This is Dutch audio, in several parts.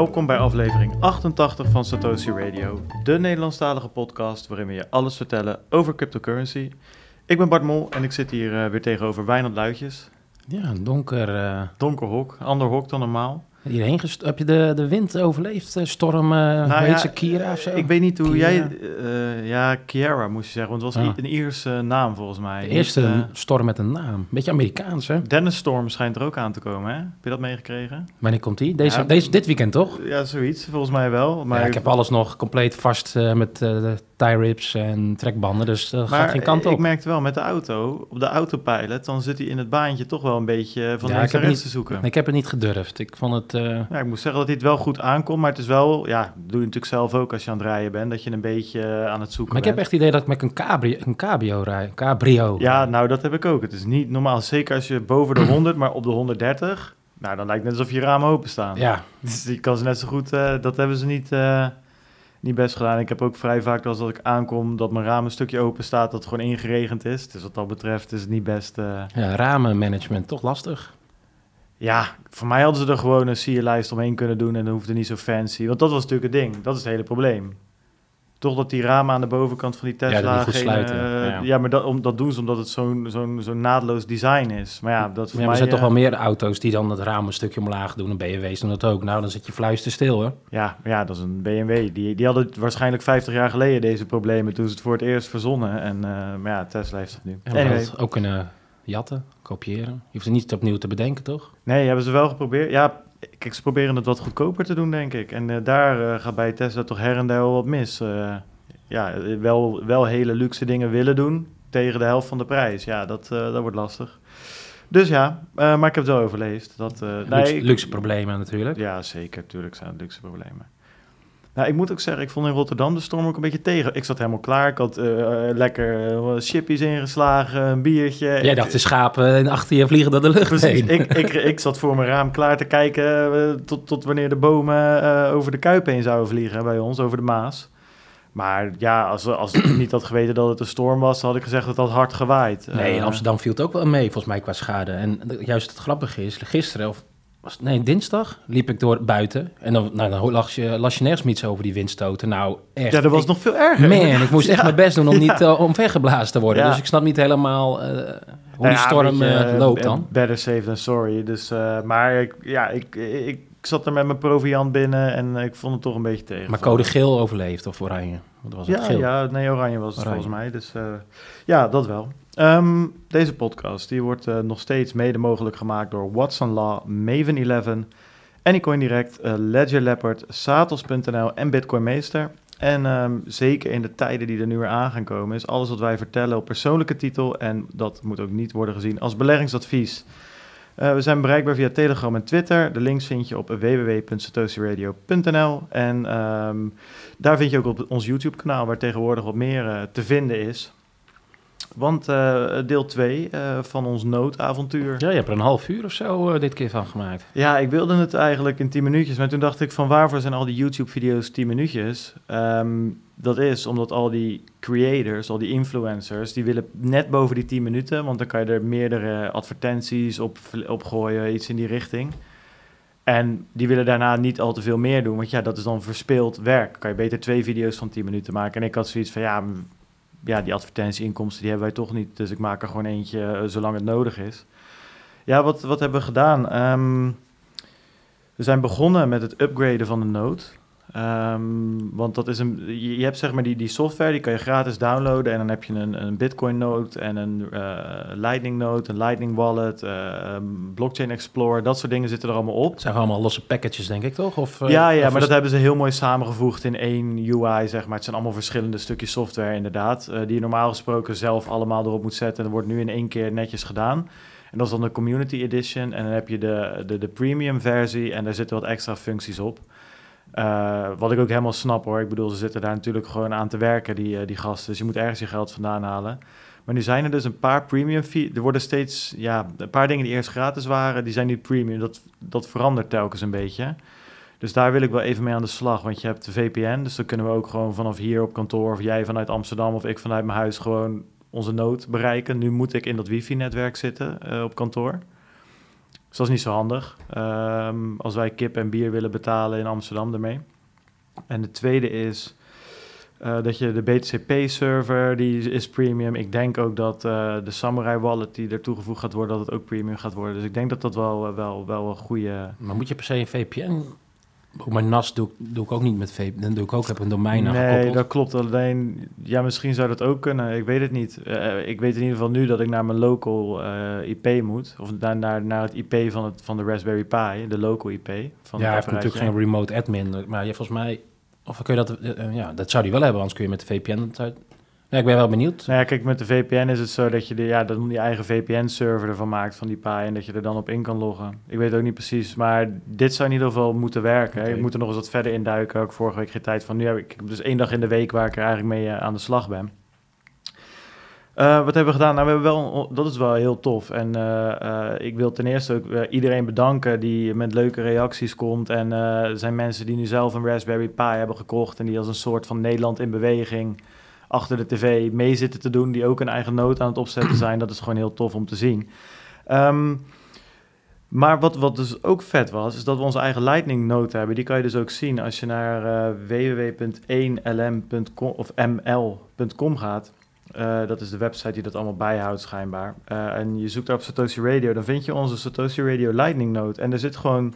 Welkom bij aflevering 88 van Satoshi Radio, de Nederlandstalige podcast waarin we je alles vertellen over cryptocurrency. Ik ben Bart Mol en ik zit hier eh, weer tegenover Wijnand Luitjes. Ja, een donker. eh, Donker hok, ander hok dan normaal. Hierheen gest- Heb je de, de wind overleefd? Eh, Storm, hoe Nou heet ja, ze, Kira of zo? Ik weet niet hoe Kira. jij... eh, ja, Kiara moest je zeggen, want het was Ah. i- een Ierse naam volgens mij. de Niet, eerste storm met een naam. Beetje Amerikaans, hè? Dennis Storm schijnt er ook aan te komen, hè? Heb je dat meegekregen? Wanneer komt die? Deze, Ja. deze, dit weekend, toch? Ja, zoiets, volgens mij wel. Maar ja, ik heb alles nog compleet vast met de tie rips en trekbanden, dus dat gaat geen kant ik op. merkte wel met de auto, op de autopilot, dan zit hij in het baantje toch wel een beetje van Ja, links ik heb niet- te zoeken. Ik heb het niet gedurfd. Ik vond het... eh, Ja, ik moet zeggen dat hij het wel goed aankomt, maar het is wel, ja, dat doe je natuurlijk zelf ook als je aan het rijden bent, dat je een beetje eh, aan het zoeken maar ik heb echt het idee dat ik met een, cabrio, een cabrio rijd. Een cabrio. Ja, nou dat heb ik ook. Het is niet normaal, zeker als je boven de 100, maar op de 130, nou dan lijkt het net alsof je ramen open staan. Ja, Dus je kan ze net zo goed, eh, dat hebben ze niet, niet best gedaan. Ik heb ook vrij vaak als dat ik aankom dat mijn raam een stukje open staat, dat het gewoon ingeregend is. Dus wat dat betreft is het niet best... eh, ja ramenmanagement, toch lastig. Ja, voor mij hadden ze er gewoon een sierlijst omheen kunnen doen en dan hoefde niet zo fancy. Want dat was natuurlijk het ding, dat is het hele probleem. Toch dat die ramen aan de bovenkant van die Tesla... die geen, sluiten, eh, ja. ja. maar dat, om, dat doen ze omdat het zo'n zo'n zo'n naadloos design is. Maar ja, dat voor Ja, maar mij... er zijn toch eh, wel meer auto's die dan het raam een stukje omlaag doen. En BMW's doen dat ook. Nou, dan zit je fluister stil, hoor. Ja, ja, dat is een BMW. Die, die hadden waarschijnlijk 50 jaar geleden deze problemen toen ze het voor het eerst verzonnen. En eh, maar ja, Tesla heeft het nu. En Anyway. ook kunnen jatten, kopiëren. Je hoeft het niet opnieuw te bedenken, toch? Nee, hebben ze wel geprobeerd. Ja, kijk, ze proberen het wat goedkoper te doen, denk ik. En eh, daar eh, gaat bij Tesla toch her en der wel wat mis. Eh, ja, wel, wel hele luxe dingen willen doen tegen de helft van de prijs. Ja, dat, dat wordt lastig. Dus ja, maar ik heb het wel overleefd. Dat, luxe, ik- luxe problemen natuurlijk. Ja, zeker. Tuurlijk zijn het luxe problemen. Nou, ik moet ook zeggen, ik vond in Rotterdam de storm ook een beetje tegen. Ik zat helemaal klaar. Ik had eh, eh, lekker eh, chippies ingeslagen, een biertje. Jij Ik- dacht de schapen en achter je vliegen door de lucht Precies, heen. ik, ik, ik zat voor mijn raam klaar te kijken eh, tot, tot wanneer de bomen eh, over de Kuip heen zouden vliegen bij ons, over de Maas. Maar ja, als, als ik niet had geweten dat het een storm was, dan had ik gezegd dat het had hard gewaaid. Nee, in Eh, Amsterdam viel het ook wel mee, volgens mij, qua schade. En juist het grappige is, gisteren, of was nee, dinsdag, liep ik door buiten. En dan, nou, dan las, je, las je nergens iets over die windstoten. Nou, echt. Ja, dat was ik, nog veel erger. Man, ik moest echt Ja. mijn best doen om niet uh, omvergeblazen te worden. Dus ik snap niet helemaal eh, hoe Nou die storm je, eh, eh, loopt eh, dan. Better safe than sorry. Dus, eh, maar ik, ja, ik, ik, zat er met mijn proviant binnen en ik vond het toch een beetje tegen. Maar code geel overleefd of oranje? Wat was het? Ja, geel. ja, nee, oranje was het Oranje. volgens mij. Dus eh, ja, dat wel. Ehm, deze podcast die wordt eh, nog steeds mede mogelijk gemaakt door Watson Law, Maven 11, Anycoin Direct, eh, Ledger Leopard, Satos.nl en Bitcoin Meester. En ehm, zeker in de tijden die er nu weer aan gaan komen, is alles wat wij vertellen op persoonlijke titel. En dat moet ook niet worden gezien als beleggingsadvies. Eh, we zijn bereikbaar via Telegram en Twitter. De links vind je op www.satoshiradio.nl. En ehm, daar vind je ook op ons YouTube-kanaal, waar tegenwoordig wat meer te vinden is. Want eh, deel 2 van ons noodavontuur. Ja, je hebt er een half uur of zo eh, dit keer van gemaakt. Ja, ik wilde het eigenlijk in 10 minuutjes, maar toen dacht ik van waarvoor zijn al die YouTube-video's 10 minuutjes? Ehm, dat is omdat al die creators, al die influencers, die willen net boven die 10 minuten, want dan kan je er meerdere advertenties op, op gooien, iets in die richting. En die willen daarna niet al te veel meer doen, want ja, dat is dan verspeeld werk. Kan je beter twee video's van 10 minuten maken. En ik had zoiets van, ja, ja die advertentieinkomsten die hebben wij toch niet, dus ik maak er gewoon eentje eh, zolang het nodig is. Ja, wat, wat hebben we gedaan? Ehm, we zijn begonnen met het upgraden van de node. Ehm, want dat is een, je, hebt zeg maar die, die software, die kan je gratis downloaden. En dan heb je een, een Bitcoin node en een eh, Lightning node, een Lightning wallet, eh, Blockchain Explorer. Dat soort dingen zitten er allemaal op. Het zijn allemaal losse packages, denk ik, toch? Of, eh, Ja, ja, of maar dat hebben ze heel mooi samengevoegd in één UI, zeg maar. Het zijn allemaal verschillende stukjes software, inderdaad. die je normaal gesproken zelf allemaal erop moet zetten. En dat wordt nu in één keer netjes gedaan. En dat is dan de Community Edition. En dan heb je de, de, de premium versie en daar zitten wat extra functies op. Eh, wat ik ook helemaal snap hoor. Ik bedoel, ze zitten daar natuurlijk gewoon aan te werken, die, eh, die gasten. Dus je moet ergens je geld vandaan halen. Maar nu zijn er dus een paar premium fee. Er worden steeds, ja, een paar dingen die eerst gratis waren, die zijn nu premium. Dat, dat verandert telkens een beetje. Dus daar wil ik wel even mee aan de slag. Want je hebt de VPN, dus dan kunnen we ook gewoon vanaf hier op kantoor, of jij vanuit Amsterdam of ik vanuit mijn huis, gewoon onze nood bereiken. Nu moet ik in dat wifi-netwerk zitten eh, op kantoor. Dus dat is niet zo handig. Ehm, als wij kip en bier willen betalen in Amsterdam ermee. En de tweede is eh, dat je de BTCP-server, die is premium. Ik denk ook dat eh, de Samurai Wallet die er toegevoegd gaat worden, dat het ook premium gaat worden. Dus ik denk dat dat wel, eh, wel, wel een goede... Maar moet je per se een VPN? Mijn NAS doe, ik- doe ik ook niet met VPN. Dan doe ik ook, heb een domein nee, gekoppeld. dat klopt. Alleen, ja, misschien zou dat ook kunnen. Ik weet het niet. Eh, ik weet in ieder geval nu dat ik naar mijn local eh, IP moet. Of naar, naar, naar het IP van, het, van de Raspberry Pi, de local IP. Van ja, hij heeft natuurlijk geen remote admin. Maar je volgens mij... Of kun je dat... eh, eh, ja, dat zou die wel hebben, anders kun je met de VPN... Ja, ik ben wel benieuwd. Nou ja, kijk, met de VPN is het zo dat je de, ja, dat je eigen VPN-server ervan maakt van die Pi en dat je er dan op in kan loggen. Ik weet ook niet precies, maar dit zou in ieder geval moeten werken. Oké. Ik moet er nog eens wat verder induiken. Ook vorige week geen tijd van. Nu heb ik, ik heb dus één dag in de week waar ik er eigenlijk mee eh, aan de slag ben. Eh, wat hebben we gedaan? Nou, we hebben wel, dat is wel heel tof. En eh, ik wil ten eerste ook iedereen bedanken die met leuke reacties komt. En er zijn mensen die nu zelf een Raspberry Pi hebben gekocht en die als een soort van Nederland in beweging achter de tv mee zitten te doen, die ook een eigen noot aan het opzetten zijn. Dat is gewoon heel tof om te zien. Ehm, maar wat, wat dus ook vet was, is dat we onze eigen Lightning note hebben. Die kan je dus ook zien als je naar eh, www.1lm.com of ml.com gaat. Eh, dat is de website die dat allemaal bijhoudt schijnbaar. Eh, en je zoekt daar op Satoshi Radio, dan vind je onze Satoshi Radio Lightning Note. En er zit gewoon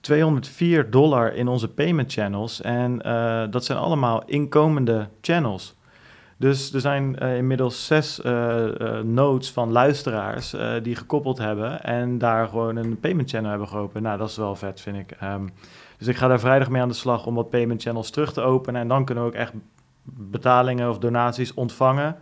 204 dollar in onze payment channels. En dat zijn allemaal inkomende channels. Dus er zijn eh, inmiddels zes eh, eh, nodes van luisteraars die gekoppeld hebben en daar gewoon een payment channel hebben geopend. Nou, dat is wel vet, vind ik. Ehm, dus ik ga daar vrijdag mee aan de slag om wat payment channels terug te openen. En dan kunnen we ook echt betalingen of donaties ontvangen.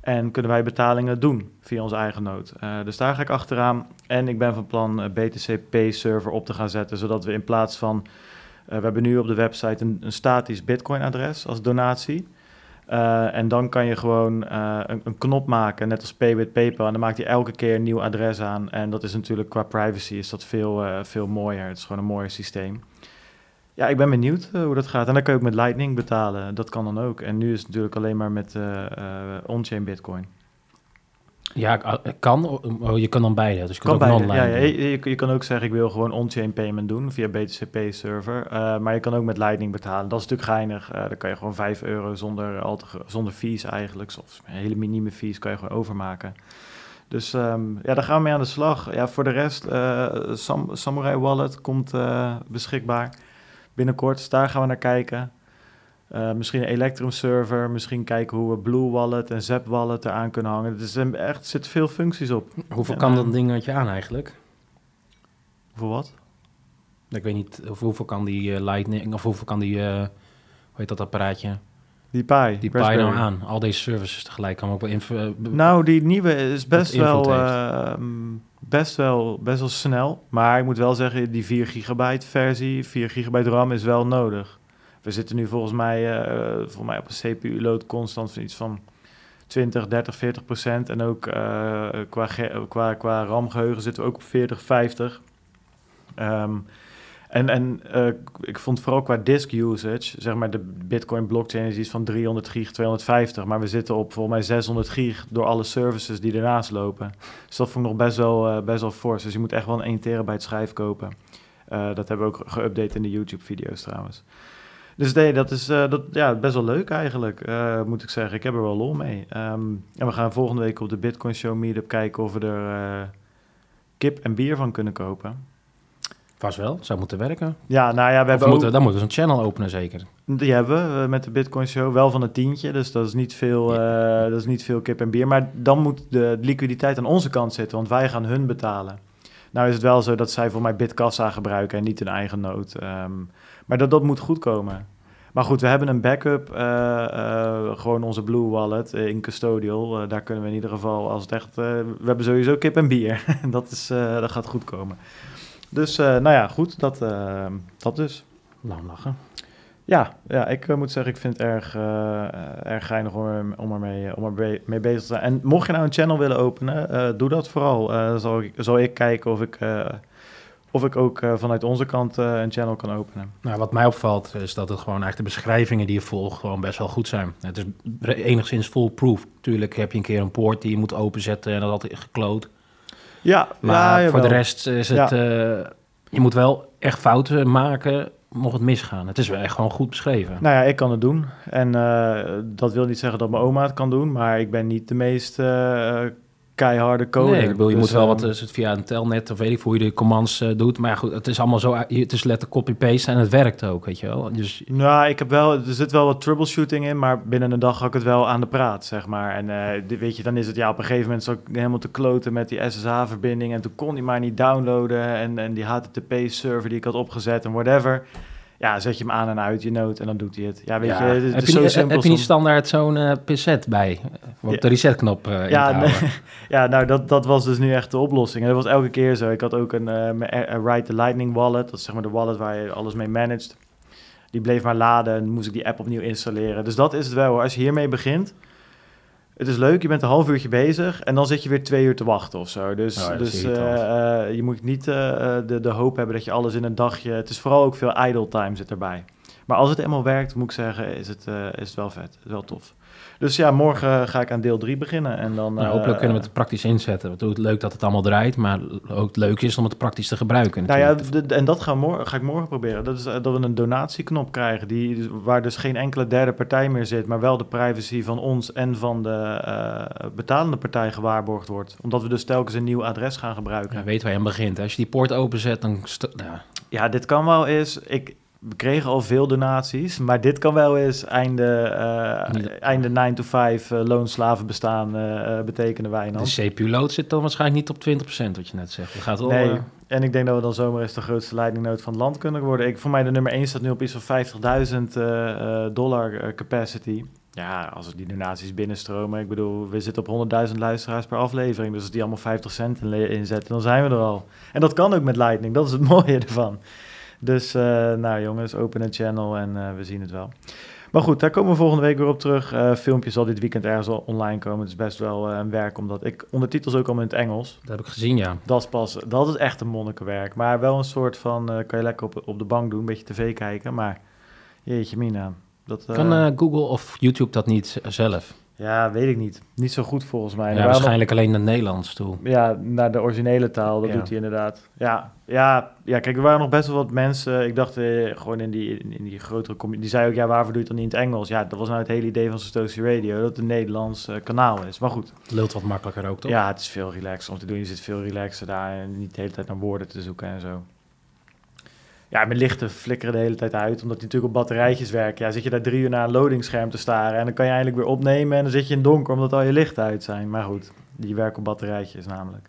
En kunnen wij betalingen doen via onze eigen. Eh, dus daar ga ik achteraan. En ik ben van plan BTC-Pay-server op te gaan zetten, zodat we in plaats van... we hebben nu op de website een, een statisch Bitcoin-adres als donatie. Eh, en dan kan je gewoon eh, een, een knop maken, net als Pay with PayPal. En dan maakt hij elke keer een nieuw adres aan. En dat is natuurlijk qua privacy is dat veel, eh, veel mooier. Het is gewoon een mooier systeem. Ja, ik ben benieuwd hoe dat gaat. En dan kan je ook met Lightning betalen. Dat kan dan ook. En nu is het natuurlijk alleen maar met on-chain Bitcoin. Ja, ik kan. Oh, je kan dan beide. Dus je Kan ook beide. Ja, ja, je, je, kan ook zeggen, ik wil gewoon on-chain payment doen via BTCP-server. Eh, maar je kan ook met Lightning betalen. Dat is natuurlijk geinig. Eh, dan kan je gewoon 5 euro zonder, al te, gro- zonder fees eigenlijk. Of hele minieme fees kan je gewoon overmaken. Dus ehm, ja, daar gaan we mee aan de slag. Ja, voor de rest, eh, Sam, Samurai Wallet komt eh, beschikbaar binnenkort. Dus daar gaan we naar kijken. Eh, misschien een Electrum server, misschien kijken hoe we Blue Wallet en Zap Wallet eraan kunnen hangen. Er zijn echt, er zitten veel functies op. Hoeveel kan ehm, dat dingetje aan eigenlijk? Voor wat? Ik weet niet, of hoeveel kan die eh, Lightning, of hoeveel kan die, eh, hoe heet dat apparaatje, Die Pi. die Pi nou aan? Al deze services tegelijk kan ook wel eh, Nou, die nieuwe is best wel, ehm, best, wel, best wel snel. Maar ik moet wel zeggen, die 4 gigabyte versie, 4 gigabyte RAM is wel nodig. We zitten nu volgens mij, eh, volgens mij op een CPU-load constant van iets van 20, 30, 40 procent. En ook eh, qua, qua, qua RAM-geheugen zitten we ook op 40, 50. Ehm, en en eh, ik vond vooral qua disk usage, zeg maar de Bitcoin blockchain is iets van 300 gig, 250. Maar we zitten op volgens mij 600 gig door alle services die ernaast lopen. Dus dat vond ik nog best wel, best wel fors. Dus je moet echt wel een 1 terabyte schijf kopen. Dat hebben we ook geüpdate in de YouTube-video's trouwens. Dus nee, dat is eh, dat, ja, best wel leuk eigenlijk, eh, moet ik zeggen. Ik heb er wel lol mee. Ehm, en we gaan volgende week op de Bitcoin Show Meetup kijken of we er eh, kip en bier van kunnen kopen. vast wel, zou moeten werken. Ja, nou ja, we hebben moeten, ook, dan moeten we zo'n channel openen zeker. die hebben we met de Bitcoin Show wel van een tientje. Dus dat is niet veel, dat is niet veel kip en bier. Maar dan moet de liquiditeit aan onze kant zitten, want wij gaan hun betalen. Nou is het wel zo dat zij voor mij Bitkassa gebruiken en niet hun eigen nood. Ehm, maar dat, dat moet goed komen. Maar goed, we hebben een backup. eh, eh, gewoon onze Blue Wallet eh, in Custodial. Daar kunnen we in ieder geval als het echt... we hebben sowieso kip en bier. dat, is, dat gaat goed komen. Dus nou ja, goed. Dat, dat dus. Nou, lachen. Ja, ja ik moet zeggen, ik vind het erg, erg geinig om, er- om ermee om er be- mee bezig te zijn. En mocht je nou een channel willen openen, doe dat vooral. Zal, ik, zal ik kijken of ik, of ik ook eh, vanuit onze kant eh, een channel kan openen. Nou, wat mij opvalt is dat het gewoon eigenlijk de beschrijvingen die je volgt gewoon best wel goed zijn. Het is enigszins foolproof. Tuurlijk heb je een keer een poort die je moet openzetten en dat had gekloot. Ja, Maar ja, voor de rest is het... eh, je moet wel echt fouten maken, mocht het misgaan. Het is wel echt gewoon goed beschreven. Nou ja, ik kan het doen. En dat wil niet zeggen dat mijn oma het kan doen, maar ik ben niet de meest keiharde coder. Nee, ik bedoel, je Dus, moet wel eh, wat is het via een telnet of weet ik hoe je de commands eh, doet. Maar goed, het is allemaal zo, het is letterlijk copy-paste en het werkt ook, weet je wel. Dus Nou, ik heb wel, er zit wel wat troubleshooting in, maar binnen een dag had ik het wel aan de praat, zeg maar. En eh, di- weet je, dan is het ja, op een gegeven moment zo helemaal te kloten met die SSH-verbinding en toen kon hij maar niet downloaden en, en die HTTP-server die ik had opgezet en whatever. Ja, zet je hem aan en uit je nood en dan doet hij het. Ja, weet ja, je, het, het heb, is je, zo niet- simpel. heb je niet standaard zo'n eh pincet bij? Ja. de resetknop in Ja, nee. Ja, nou, dat, dat was dus nu echt de oplossing. En dat was elke keer zo. Ik had ook een, eh, A- Ride the Lightning wallet. Dat is zeg maar de wallet waar je alles mee managt. Die bleef maar laden en moest ik die app opnieuw installeren. Dus dat is het wel. hoor. Als je hiermee begint, het is leuk. Je bent een half uurtje bezig en dan zit je weer twee uur te wachten of zo. Dus, Oh ja, dus eh, eh, je moet niet eh, de, de hoop hebben dat je alles in een dagje... Het is vooral ook veel idle time zit erbij. Maar als het eenmaal werkt, moet ik zeggen, is het, is het wel vet. Is wel tof. Dus ja, morgen ga ik aan deel 3 beginnen. En dan, Nou, eh, hopelijk kunnen we het praktisch inzetten. Het leuk dat het allemaal draait, maar ook het leuke is om het praktisch te gebruiken. Nou ja, en dat morgen, ga ik morgen proberen. Dat is eh, dat we een donatieknop krijgen, die, dus- waar dus geen enkele derde partij meer zit, maar wel de privacy van ons en van de eh, betalende partij gewaarborgd wordt. Omdat we dus telkens een nieuw adres gaan gebruiken. Ja, weet waar je aan begint. Als je die poort openzet, dan... st- nou, Ja, dit kan wel eens. Ik, we kregen al veel donaties, maar dit kan wel eens einde, eh, einde 9 to 5 eh, loonslaven bestaan eh, betekenen wij dan. de CPU-load zit dan waarschijnlijk niet op 20%, wat je net zegt. Het gaat. Nee, en ik denk dat we dan zomaar eens de grootste leidingnood van het land kunnen worden. Ik, voor mij de nummer 1 staat nu op iets van 50.000 eh, eh, dollar capacity. Ja, als die donaties binnenstromen. Ik bedoel, we zitten op 100.000 luisteraars per aflevering. Dus als die allemaal 50 cent in- inzetten, dan zijn we er al. En dat kan ook met Lightning, dat is het mooie ervan. Dus, eh, nou jongens, open een channel en eh, we zien het wel. Maar goed, daar komen we volgende week weer op terug. Eh filmpje zal dit weekend ergens al online komen. Het is best wel een werk, omdat ik ondertitels ook allemaal in het Engels. dat heb ik gezien, ja. Dat is pas, dat is echt een monnikenwerk. Maar wel een soort van, kan je lekker op, op de bank doen, een beetje tv kijken. Maar jeetje mina, dat... Kan Google of YouTube dat niet zelf? Ja, weet ik niet. Niet zo goed volgens mij. Ja, waarschijnlijk alleen naar Nederlands toe. ja, naar de originele taal, dat Ja. doet hij inderdaad. Ja, ja, ja, kijk, er waren nog best wel wat mensen. Ik dacht eh, gewoon in die, in, die grotere community. Die zei ook, ja, waarvoor doe je het dan niet in het Engels? Ja, dat was nou het hele idee van Satoshi Radio, dat het een Nederlands eh, kanaal is. Maar goed, Lult wat makkelijker ook, toch? ja, het is veel relaxer om te doen. Je zit veel relaxer daar en niet de hele tijd naar woorden te zoeken en zo. Ja, mijn lichten flikkeren de hele tijd uit, omdat die natuurlijk op batterijtjes werken. Ja, zit je daar drie uur naar een loadingscherm te staren en dan kan je eindelijk weer opnemen en dan zit je in donker omdat al je lichten uit zijn. Maar goed, die werken op batterijtjes namelijk.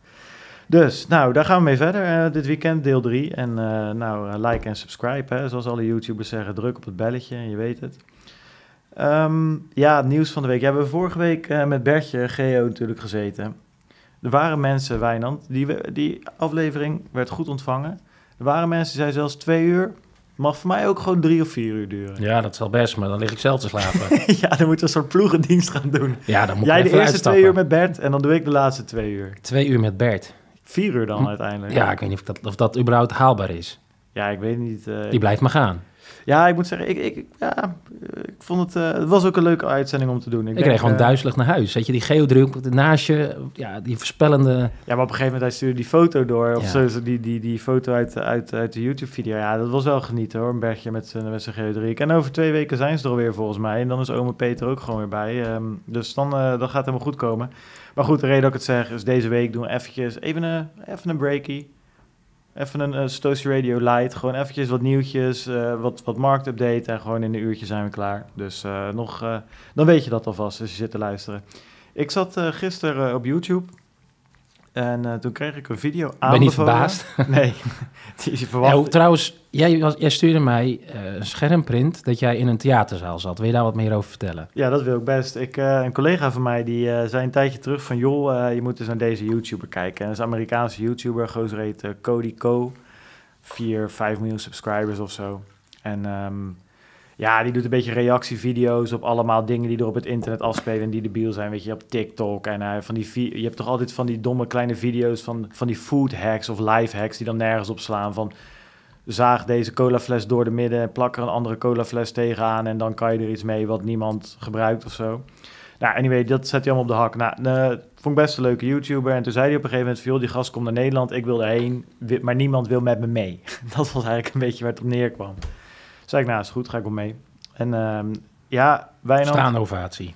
Dus, nou, daar gaan we mee verder eh, dit weekend, deel 3. En eh, nou, eh, like en subscribe, hè, zoals alle YouTubers zeggen. Druk op het belletje en je weet het. Ehm, ja, het nieuws van de week. We hebben vorige week met Bertje Geo natuurlijk gezeten. Er waren mensen, Wijnand, die, die aflevering werd goed ontvangen. Er waren mensen die zeiden zelfs twee uur. Mag voor mij ook gewoon drie of vier uur duren. Ja, dat zal best, maar dan lig ik zelf te slapen. ja, dan moeten we een soort ploegendienst gaan doen. ja, dan moet Jij de eerste uitstappen. twee uur met Bert en dan doe ik de laatste twee uur. Twee uur met Bert. Vier uur dan Hm. uiteindelijk. Ja, ik weet niet of dat, of dat überhaupt haalbaar is. Ja, ik weet niet. eh, Die blijft maar gaan. Ja, ik moet zeggen, ik, ik, ja, ik vond het... eh, het was ook een leuke uitzending om te doen. Ik, denk, kreeg gewoon eh, duizelig naar huis. Weet je, die geodruk naast je, ja, die voorspellende... Ja, maar op een gegeven moment hij stuurde die foto door. Of Ja. zo, die, die, die foto uit, uit, uit de YouTube-video. Ja, dat was wel genieten hoor. Een bergje met zijn, met. En over twee weken zijn ze er alweer volgens mij. En dan is ome Peter ook gewoon weer bij. Ehm, dus dan, eh, dan gaat het helemaal goed komen. Maar goed, de reden dat ik het zeg is deze week doen we eventjes even een, even een breakie. Even een uh, Radio Light. Gewoon eventjes wat nieuwtjes, eh, wat, wat marktupdate. En gewoon in een uurtje zijn we klaar. Dus eh, nog, dan weet je dat alvast als je zit te luisteren. Ik zat gisteren op YouTube. En eh, toen kreeg ik een video Ben je niet verbaasd? Nee, die is verwacht. Ja, trouwens, jij, was, jij stuurde mij eh, een schermprint dat jij in een theaterzaal zat. Wil je daar wat meer over vertellen? Ja, dat wil ik best. Ik, eh, een collega van mij die zei een tijdje terug van... joh, je moet eens naar deze YouTuber kijken. En dat is een Amerikaanse YouTuber, gozer heet Cody Co. 4, 5 miljoen subscribers of zo. En ehm, ja, die doet een beetje reactievideo's op allemaal dingen die er op het internet afspelen... en die debiel zijn, weet je, op TikTok. En eh, van die je hebt toch altijd van die domme kleine video's van, van die food hacks of life hacks... die dan nergens op slaan van... Zaag deze colafles door de midden en plak er een andere colafles tegenaan... en dan kan je er iets mee wat niemand gebruikt of zo. Nou, anyway, dat zet hij allemaal op de hak. Nou, eh, vond ik best een leuke YouTuber. En toen zei hij op een gegeven moment, joh, die gast komt naar Nederland, ik wil erheen, maar niemand wil met me mee. dat was eigenlijk een beetje waar het op neerkwam. Zei ik, nou, is goed, ga ik wel mee. En ehm, ja, Wijnand, Staande ovatie.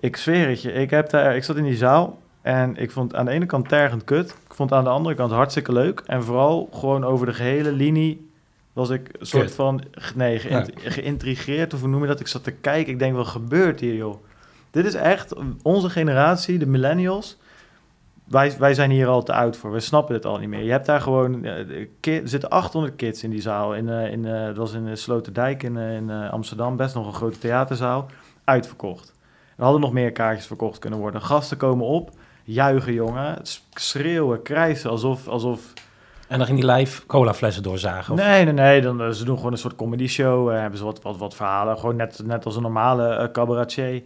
ik zweer het je, ik, heb daar, ik zat in die zaal en ik vond aan de ene kant tergend kut. Ik vond aan de andere kant hartstikke leuk. En vooral gewoon over de gehele linie was ik een soort van, nee, geïnt- geïntrigeerd of hoe noem je dat? Ik zat te kijken, ik denk, wat gebeurt hier joh? Dit is echt onze generatie, de millennials. Wij, wij zijn hier al te oud voor, we snappen dit al niet meer. Je hebt daar gewoon, eh, er zitten 800 kids in die zaal. In, eh, in, eh, dat was in Sloterdijk in, in Amsterdam, best nog een grote theaterzaal. Uitverkocht. Er hadden nog meer kaartjes verkocht kunnen worden. Gasten komen op, juichen jongen, schreeuwen, krijsen, alsof... alsof En dan ging die live colaflessen doorzagen. Of... Nee, nee, nee. Dan, ze doen gewoon een soort comedy show. hebben ze wat, wat, wat verhalen. Gewoon net, net als een normale cabaretier.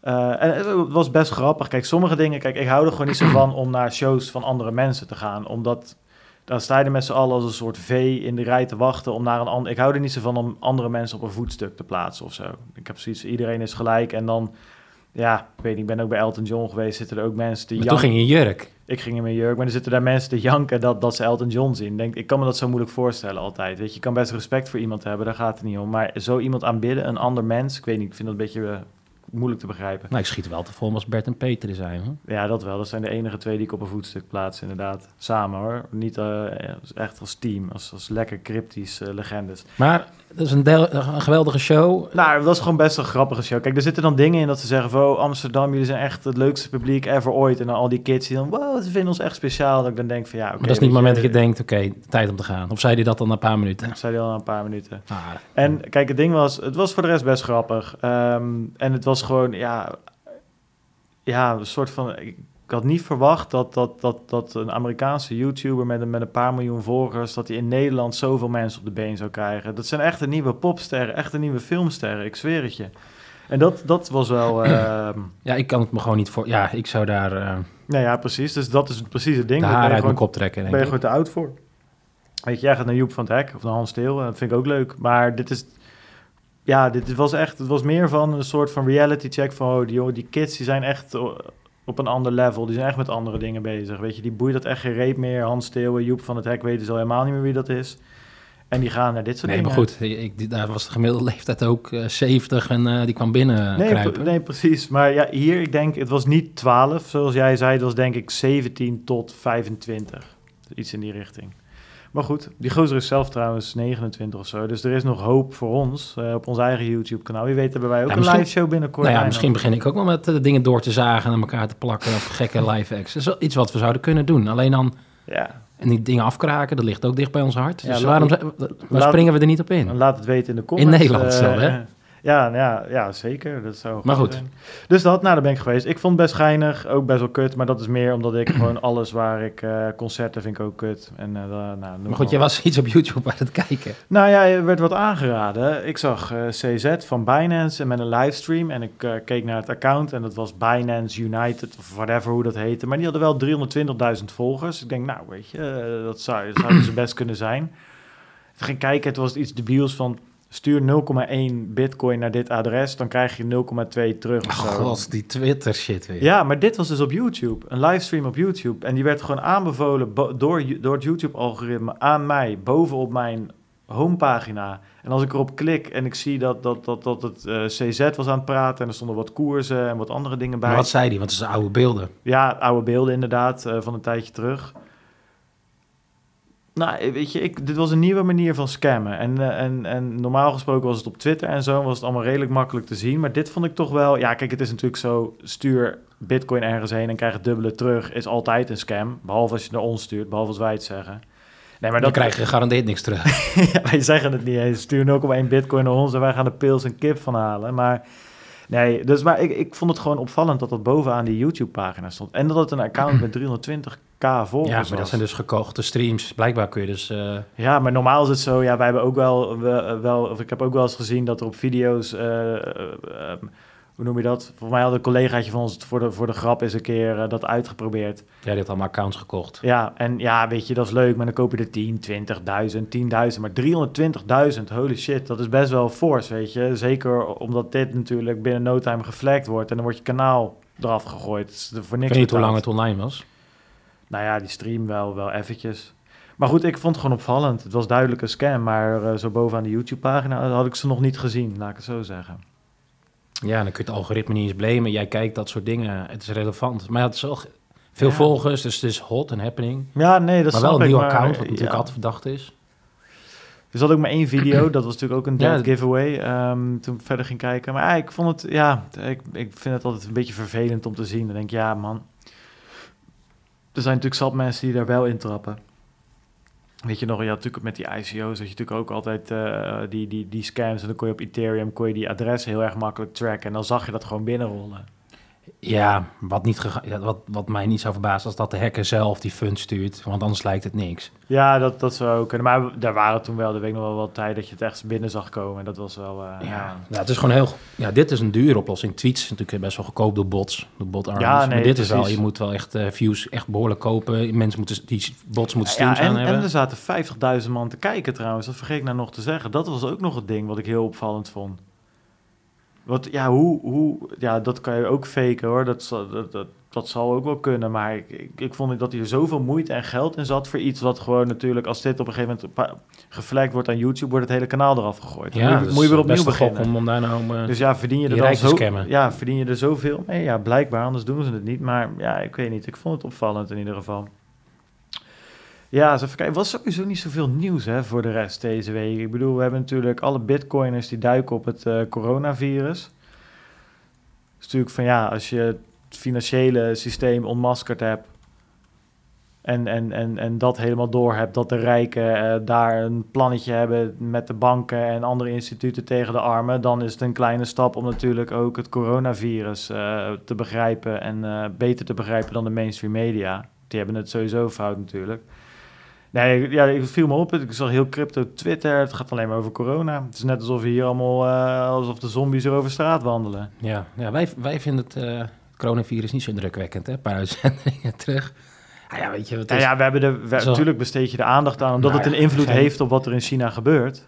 Eh, en het was best grappig. Kijk, sommige dingen... Kijk, ik hou er gewoon niet zo van om naar shows van andere mensen te gaan. Omdat... Dan sta je met z'n allen als een soort vee in de rij te wachten om naar een ander... Ik hou er niet zo van om andere mensen op een voetstuk te plaatsen of zo. Ik heb zoiets, iedereen is gelijk. En dan, ja, ik weet niet, ik ben ook bij Elton John geweest. Zitten er ook mensen die... Maar toen ging je jurk. Ik ging in mijn jurk, maar er zitten daar mensen te janken dat, dat ze Elton John zien. Denk, ik kan me dat zo moeilijk voorstellen altijd. Weet je, je kan best respect voor iemand hebben, daar gaat het niet om. Maar zo iemand aanbidden, een ander mens, ik weet niet, ik vind dat een beetje eh, moeilijk te begrijpen. Nou, ik schiet wel te vol als Bert en Peter er zijn. Hoor. Ja, dat wel. Dat zijn de enige twee die ik op een voetstuk plaats, inderdaad. Samen hoor. Niet eh, echt als team, als, als lekker cryptisch eh, legendes. Maar dat is een, deel, een geweldige show. Nou, dat was gewoon best een grappige show. Kijk, er zitten dan dingen in dat ze zeggen van... Oh, Amsterdam, jullie zijn echt het leukste publiek ever ooit. En dan al die kids die dan... Wow, ze vinden ons echt speciaal. Dat ik dan denk van ja, oké. maar dat is niet het moment dat je denkt, oké, tijd om te gaan. Of zei hij dat dan na een paar minuten? Zei hij al na een paar minuten. Ah, En kijk, het ding was, het was voor de rest best grappig. Ehm, en het was gewoon, ja, ja, een soort van. Ik, ik had niet verwacht dat, dat, dat, dat een Amerikaanse YouTuber met een, met een paar miljoen volgers, dat hij in Nederland zoveel mensen op de been zou krijgen. Dat zijn echt een nieuwe popsterren, echt een nieuwe filmsterren, ik zweer het je. En dat, dat was wel. ehm, ja, ik kan het me gewoon niet voor... Ja, ik zou daar eh nou ja, precies. Dus dat is precies het ding. de je uit mijn kop trekken, denk ben je gewoon te oud voor. Weet je, jij gaat naar Joep van het Hek of naar Hans Steel. Dat vind ik ook leuk. Maar dit is... Ja, dit was echt... Het was meer van een soort van reality check van... Oh, die, jongen, die kids die zijn echt o- op een ander level. Die zijn echt met andere dingen bezig. Weet je, die boeit dat echt geen reet meer. Hans Steel, Joep van het Hek weten ze al helemaal niet meer wie dat is. En die gaan naar dit soort Nee, maar dingen. goed, ik, die- daar was de gemiddelde leeftijd ook eh 70 en eh, die kwam binnen Nee, kruipen. pre- nee, precies. Maar ja, hier, ik denk, het was niet 12, zoals jij zei. Het was denk ik 17 tot 25. Iets in die richting. Maar goed, die gozer is zelf trouwens 29 of zo. Dus er is nog hoop voor ons eh, op ons eigen YouTube-kanaal. Wie weet hebben wij ook Ja, een live show binnenkort. Nou ja, misschien begin ik ook wel met eh, dingen door te zagen en aan elkaar te plakken of gekke live acts. Dat is iets wat we zouden kunnen doen. Alleen dan, Ja, en die dingen afkraken, dat ligt ook dicht bij ons hart. Dus waarom zijn- waar laat- springen we er niet op in? laat het weten in de comments. In Nederland eh, zelf, hè? Ja, nou ja, ja, zeker. Dat zou Maar goed. zijn. Dus dat, nou, daar ben ik geweest. Ik vond het best geinig, ook best wel kut. Maar dat is meer omdat ik gewoon alles waar ik... eh, concerten vind ik ook kut. En, eh, nou, Maar goed, je was iets op YouTube aan het kijken. Nou ja, er werd wat aangeraden. Ik zag eh, CZ van Binance en met een livestream. En ik keek naar het account en dat was Binance United of whatever hoe dat heette. Maar die hadden wel 320.000 volgers. Ik denk, nou weet je, dat zou, dat zou dus best kunnen zijn. Ik ging kijken, het was iets debiels van... Stuur 0,1 bitcoin naar dit adres, dan krijg je 0,2 terug of Oh, zo. god, die Twitter shit weer. Ja, maar dit was dus op YouTube. Een livestream op YouTube. En die werd gewoon aanbevolen door, door het YouTube-algoritme aan mij, bovenop mijn homepagina. En als ik erop klik en ik zie dat, dat, dat, dat het eh, CZ was aan het praten... en er stonden wat koersen en wat andere dingen bij. Maar wat zei die? Want het zijn oude beelden. Ja, oude beelden inderdaad, eh, van een tijdje terug. Nou, weet je, ik, dit was een nieuwe manier van scammen. En, eh, en, en normaal gesproken was het op Twitter en zo, was het allemaal redelijk makkelijk te zien. Maar dit vond ik toch wel... Ja, kijk, het is natuurlijk zo, stuur bitcoin ergens heen en krijg het dubbele terug. Is altijd een scam, behalve als je het naar ons stuurt, behalve als wij het zeggen. Nee, maar Dan krijg je gegarandeerd niks terug. ja, wij zeggen het niet eens. Stuur 0,1 bitcoin naar ons en wij gaan er pils en kip van halen. Maar nee, dus maar ik, ik vond het gewoon opvallend dat dat bovenaan die YouTube-pagina stond. En dat het een account met 320k volgers ja, maar was. dat zijn dus gekochte streams. Blijkbaar kun je dus... eh, Ja, maar normaal is het zo. Ja, wij hebben ook wel, we- wel of ik heb ook wel eens gezien dat er op video's, eh, eh, ehm, hoe noem je dat? Volgens mij had een collegaatje van ons voor de, voor de grap eens een keer eh, dat uitgeprobeerd. Jij hebt allemaal accounts gekocht. Ja, en ja, weet je, dat is leuk, maar dan koop je er 10, 20.000, 10.000, maar 320.000, holy shit, dat is best wel fors, weet je. Zeker omdat dit natuurlijk binnen no time geflagd wordt en dan wordt je kanaal eraf gegooid. Is voor Ik niks weet niet hoe lang het online was. Nou ja, die stream wel, wel eventjes. Maar goed, ik vond het gewoon opvallend. Het was duidelijk een scam, maar eh, zo bovenaan de YouTube-pagina had ik ze nog niet gezien, laat ik het zo zeggen. Ja, dan kun je het algoritme niet eens blamen. Jij kijkt dat soort dingen. Het is relevant. Maar het is wel veel Ja. volgers, dus het is hot en happening. Ja, nee, dat maar wel een nieuw maar, account, wat natuurlijk ja. altijd verdacht is. Er zat ook maar één video, dat was natuurlijk ook een Ja, dead giveaway, ehm, toen ik verder ging kijken. Maar ja, ik vond het, ja, ik, ik vind het altijd een beetje vervelend om te zien. Dan denk ik, ja man, er zijn natuurlijk zat mensen die daar wel in trappen. Weet je nog, ja, natuurlijk met die ICO's, dat je natuurlijk ook altijd eh, die, die, die scams, en dan kon je op Ethereum, kon je die adressen heel erg makkelijk tracken. En dan zag je dat gewoon binnenrollen. Ja, wat, niet ja, wat, wat mij niet zou verbazen is dat de hacker zelf die fund stuurt. Want anders lijkt het niks. Ja, dat, dat zou ook kunnen. Maar daar waren toen wel, de week nog wel wat tijd dat je het echt binnen zag komen. Dat was wel, eh, Ja, ja. ja, het is gewoon heel... Ja, dit is een dure oplossing. Tweets is natuurlijk best wel goedkoop door bots. Door bot. Ja, nee, maar dit is wel... Je moet wel echt eh, views echt behoorlijk kopen. Mensen moeten... Die bots moeten Ja, streams aan en, hebben. en er zaten 50.000 man te kijken trouwens. Dat vergeet ik nou nog te zeggen. Dat was ook nog het ding wat ik heel opvallend vond. Wat, ja, hoe, hoe, ja, dat kan je ook faken hoor. Dat, zal- dat, dat, dat zal ook wel kunnen. Maar ik, ik, ik vond dat hier zoveel moeite en geld in zat voor iets wat gewoon natuurlijk, als dit op een gegeven moment geflagd wordt aan YouTube, wordt het hele kanaal eraf gegooid. Ja, moet, je- moet je weer opnieuw beginnen. om, om daar nou... eh, Dus ja, verdien je er dan zo, ja, verdien je er zoveel mee? Ja, blijkbaar, anders doen ze het niet. Maar ja, ik weet niet. Ik vond het opvallend in ieder geval. Ja, eens even kijken. was sowieso niet zoveel nieuws hè, voor de rest deze week. Ik bedoel, we hebben natuurlijk alle bitcoiners die duiken op het eh, coronavirus. Het is natuurlijk van ja, als je het financiële systeem onmaskerd hebt... En, en, en, en dat helemaal door hebt, dat de rijken eh, daar een plannetje hebben met de banken en andere instituten tegen de armen, dan is het een kleine stap om natuurlijk ook het coronavirus eh, te begrijpen en beter te begrijpen dan de mainstream media. Die hebben het sowieso fout natuurlijk. Nee, ja, ik viel me op. Ik zag heel crypto Twitter. Het gaat alleen maar over corona. Het is net alsof we hier allemaal, eh, alsof de zombies er over straat wandelen. Ja, ja wij, wij vinden het eh, coronavirus niet zo indrukwekkend, hè? Een paar uitzendingen terug. Ah, ja, weet je, wat Nou is... ja, we hebben de, we, Zo. natuurlijk besteed je de aandacht aan, omdat Nou het een ja, invloed zijn- heeft op wat er in China gebeurt.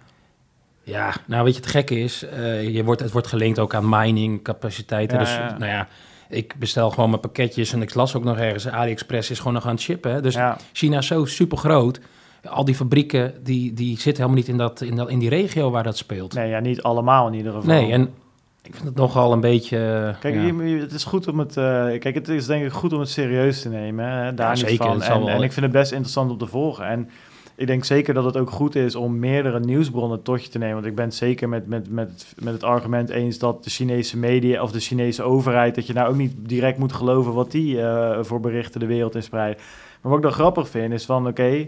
Ja, nou weet je, het gekke is, eh, je wordt, het wordt gelinkt ook aan mining capaciteiten. Ja, dus ja. nou ja, ik bestel gewoon mijn pakketjes en ik las ook nog ergens, AliExpress is gewoon nog aan het shippen. Hè? Dus ja. China is zo super groot. Al die fabrieken, die, die zitten helemaal niet in, dat, in, dat, in die regio waar dat speelt. Nee, ja, niet allemaal in ieder geval. Nee, en ik vind het nogal een beetje... Kijk, ja. het is goed om het. eh, kijk, het is denk ik goed om het serieus te nemen. Hè? Daar Ja, zeker, van. En, wel- en ik vind het best interessant om te volgen. En ik denk zeker dat het ook goed is om meerdere nieuwsbronnen tot je te nemen. Want ik ben het zeker met, met, met, het- met het argument eens dat de Chinese media of de Chinese overheid. dat je nou ook niet direct moet geloven wat die eh, voor berichten de wereld in spreiden. Maar wat ik dan grappig vind is van oké.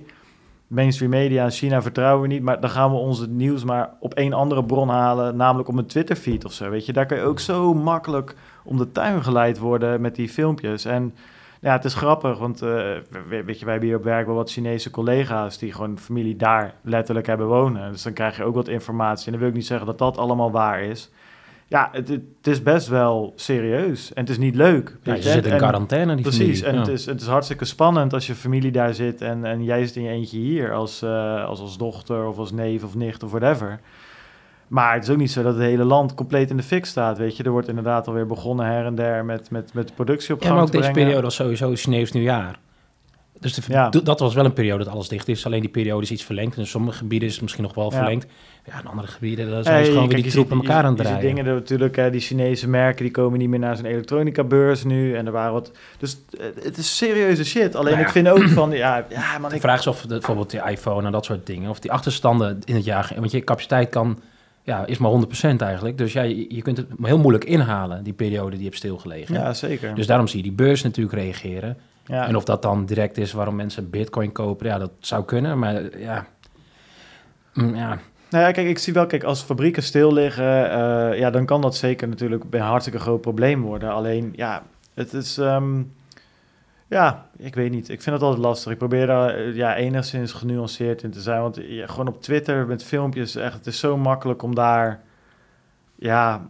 mainstream media in China vertrouwen we niet, maar dan gaan we onze nieuws maar op één andere bron halen, namelijk op een Twitter feed of zo. Weet je, daar kan je ook zo makkelijk om de tuin geleid worden met die filmpjes. En ja, het is grappig, want eh, we- weet je, wij hebben hier op werk wel wat Chinese collega's die gewoon familie daar letterlijk hebben wonen. Dus dan krijg je ook wat informatie. En dan wil ik niet zeggen dat dat allemaal waar is. Ja, het, het is best wel serieus en het is niet leuk. Ja, je zit in En- quarantaine, die Precies, familie. en Ja. het, is, het is hartstikke spannend als je familie daar zit en, en jij zit in je eentje hier als, eh, als, als dochter of als neef of nicht of whatever. Maar het is ook niet zo dat het hele land compleet in de fik staat, weet je. Er wordt inderdaad alweer begonnen her en der met, met, met productie op Ja, gang maar ook deze brengen. periode was sowieso Chinees nieuwjaar. Dus de, Ja. dat was wel een periode dat alles dicht is. Alleen die periode is iets verlengd. In sommige gebieden is het misschien nog wel Ja. verlengd. Ja, in andere gebieden daar zijn Hey, gewoon kijk, weer die troepen elkaar je- aan het draaien. dingen, dat natuurlijk, hè, die Chinese merken, die komen niet meer naar zo'n elektronica-beurs nu. En er waren wat... Dus eh, het is serieuze shit. Alleen Nou ja. ik vind ook van, ja, ja man, De ik, vraag is of de, bijvoorbeeld die iPhone en dat soort dingen, of die achterstanden in het jaar, want je capaciteit kan, ja, is maar 100% eigenlijk. Dus ja, je, je kunt het heel moeilijk inhalen, die periode die je hebt stilgelegen. ja, zeker. Dus daarom zie je die beurs natuurlijk reageren. ja. En of dat dan direct is waarom mensen bitcoin kopen, ja, dat zou kunnen. Maar ja, Mm, ja. Nou ja, kijk, ik zie wel, kijk, als fabrieken stil liggen, eh, ja, dan kan dat zeker natuurlijk een hartstikke groot probleem worden. Alleen, ja, het is, ehm, ja, ik weet niet. Ik vind het altijd lastig. Ik probeer daar eh, ja, enigszins genuanceerd in te zijn. Want ja, gewoon op Twitter met filmpjes, echt, het is zo makkelijk om daar, ja,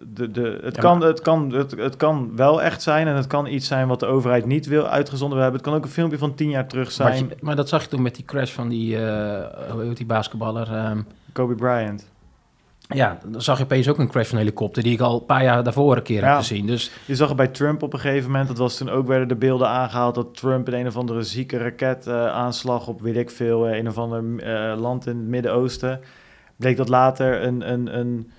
de, de, het, Ja, kan, het, kan, het, het kan wel echt zijn en het kan iets zijn wat de overheid niet wil uitgezonden hebben. Het kan ook een filmpje van tien jaar terug zijn. je- maar dat zag je toen met die crash van die, eh hoe heet die basketballer? ehm, Kobe Bryant. Ja, dan zag je opeens ook een crash van een helikopter die ik al een paar jaar daarvoor een keer Ja. heb gezien. Dus Je zag het bij Trump op een gegeven moment. Dat was toen ook werden de beelden aangehaald dat Trump in een of andere zieke raketaanslag op weet ik veel, eh, een of ander eh, land in het Midden-Oosten. Bleek dat later een, een, een,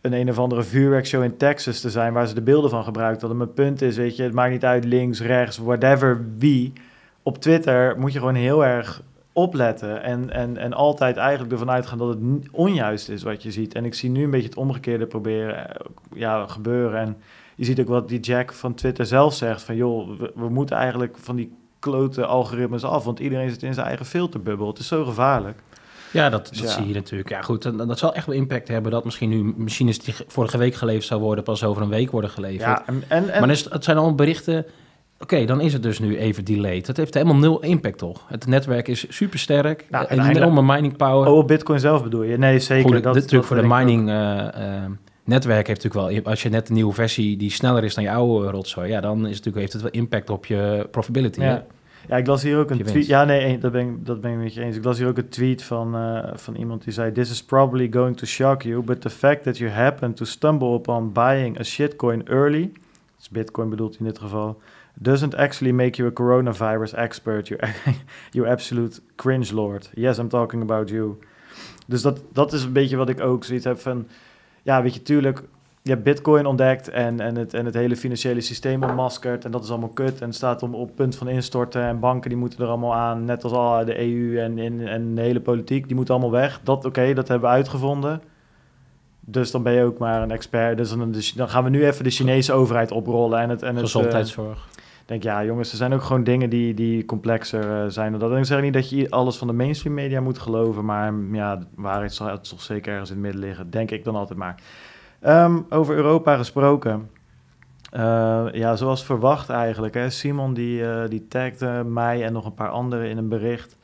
een een of andere vuurwerkshow in Texas te zijn waar ze de beelden van gebruikt hadden. Mijn punt is, weet je, het maakt niet uit links, rechts, whatever, wie. Op Twitter moet je gewoon heel erg opletten en, en, en altijd eigenlijk ervan uitgaan dat het onjuist is wat je ziet. En ik zie nu een beetje het omgekeerde proberen eh, ja, gebeuren. En je ziet ook wat die Jack van Twitter zelf zegt: van joh, we, we moeten eigenlijk van die klote algoritmes af, want iedereen zit in zijn eigen filterbubbel. Het is zo gevaarlijk. ja, dat, dat Dus ja. zie je natuurlijk. Ja, goed, dat, dat zal echt wel impact hebben dat misschien nu machines die ge- vorige week geleverd zou worden, pas over een week worden geleverd. Ja, en, en, en- Maar is, het zijn allemaal berichten. Oké, dan is het dus nu even delayed. Dat heeft helemaal nul impact, toch? Het netwerk is super sterk. Nou, een uiteindelijk- enorme mining power. oh, Bitcoin zelf bedoel je? Nee, zeker. Goed, dat, dit natuurlijk dat voor de mining eh, eh, netwerk heeft natuurlijk wel. Als je net een nieuwe versie die sneller is dan je oude rotzooi, ja, dan is het natuurlijk, heeft het wel impact op je profitability. Ja. Ja, ik las hier ook een tweet. Ja, nee, dat ben, ik, dat ben ik met je eens. Ik las hier ook een tweet van, eh, van iemand die zei: This is probably going to shock you, but the fact that you happen to stumble upon buying a shitcoin early, dus Bitcoin bedoelt in dit geval, doesn't actually make you a coronavirus expert. You, you absolute cringe lord. Yes, I'm talking about you. Dus dat, dat is een beetje wat ik ook zoiets heb van. Ja, weet je, tuurlijk. Je hebt Bitcoin ontdekt en, en, het, en het hele financiële systeem ontmaskerd. En dat is allemaal kut. En staat om, op punt van instorten. En banken die moeten er allemaal aan. Net als al de EU en, en, en de hele politiek. Die moeten allemaal weg. Dat, oké, dat hebben we uitgevonden. Dus dan ben je ook maar een expert. Dus dan, dan gaan we nu even de Chinese overheid oprollen. En het, en het, eh, Gezondheidszorg. Denk, ja, jongens, er zijn ook gewoon dingen die, die complexer eh, zijn. dan Dat ik zeg niet dat je alles van de mainstream media moet geloven, maar mm, ja, waarheid zal het toch zeker ergens in het midden liggen, denk ik dan altijd maar. Ehm, over Europa gesproken. Eh, ja, zoals verwacht eigenlijk. Hè. Simon die, eh, die tagde mij en nog een paar anderen in een bericht.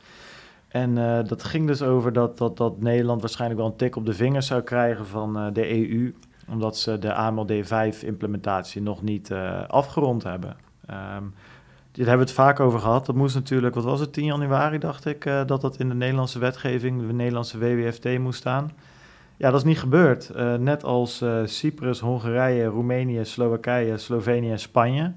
En dat ging dus over dat, dat, dat Nederland waarschijnlijk wel een tik op de vingers zou krijgen van de EU. Omdat ze de AMLD5-implementatie nog niet afgerond hebben. Ehm dit hebben we het vaak over gehad. Dat moest natuurlijk, wat was het, 10 januari dacht ik, eh, dat dat in de Nederlandse wetgeving, de Nederlandse WWFT moest staan. Ja, dat is niet gebeurd. Eh, net als eh, Cyprus, Hongarije, Roemenië, Slowakije, Slovenië en Spanje.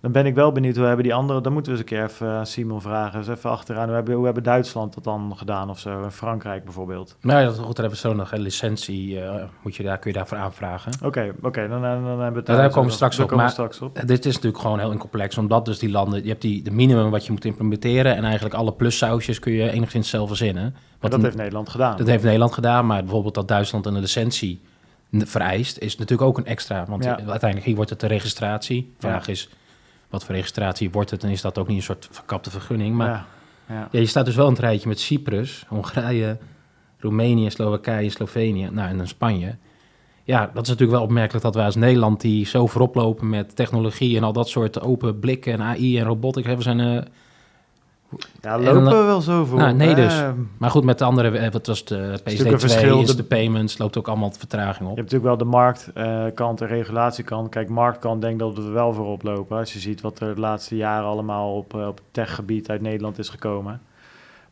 Dan ben ik wel benieuwd hoe hebben die anderen, dan moeten we eens een keer even aan Simon vragen. Dus even achteraan, hoe hebben, hoe hebben Duitsland dat dan gedaan of zo? En Frankrijk bijvoorbeeld. Nou ja, dat, goed, daar hebben we zo nog een licentie. eh, moet je daar, kun je daarvoor aanvragen. Oké, oké, dan, dan, dan hebben we het daar daar komen we straks op, maar- straks op. Eh, Dit is natuurlijk gewoon heel complex, omdat dus die landen, je hebt die, de minimum wat je moet implementeren en eigenlijk alle plussausjes kun je enigszins zelf verzinnen. Wat dat heeft Nederland gedaan. dat heeft Nederland gedaan, maar bijvoorbeeld dat Duitsland een licentie vereist, is natuurlijk ook een extra. Want Ja. uiteindelijk hier wordt het de registratie. Vraag is, wat voor registratie wordt het en is dat ook niet een soort verkapte vergunning? Maar ja, ja. ja, je staat dus wel in het rijtje met Cyprus, Hongarije, Roemenië, Slowakije, Slovenië, nou en dan Spanje. Ja, dat is natuurlijk wel opmerkelijk dat wij als Nederland die zo voorop lopen met technologie en al dat soort open blikken en AI en robotics hebben. We zijn, eh, Ja, En lopen dan- we wel zo voor. Nou, nee dus. Eh, maar goed, met de andere, eh, wat was de natuurlijk een PSD2, verschil. is De- de payments, loopt ook allemaal vertraging op. Je hebt natuurlijk wel de marktkant en regulatiekant. Kijk, marktkant denk dat we er wel voor oplopen. Als je ziet wat er de laatste jaren allemaal op, eh, op techgebied uit Nederland is gekomen.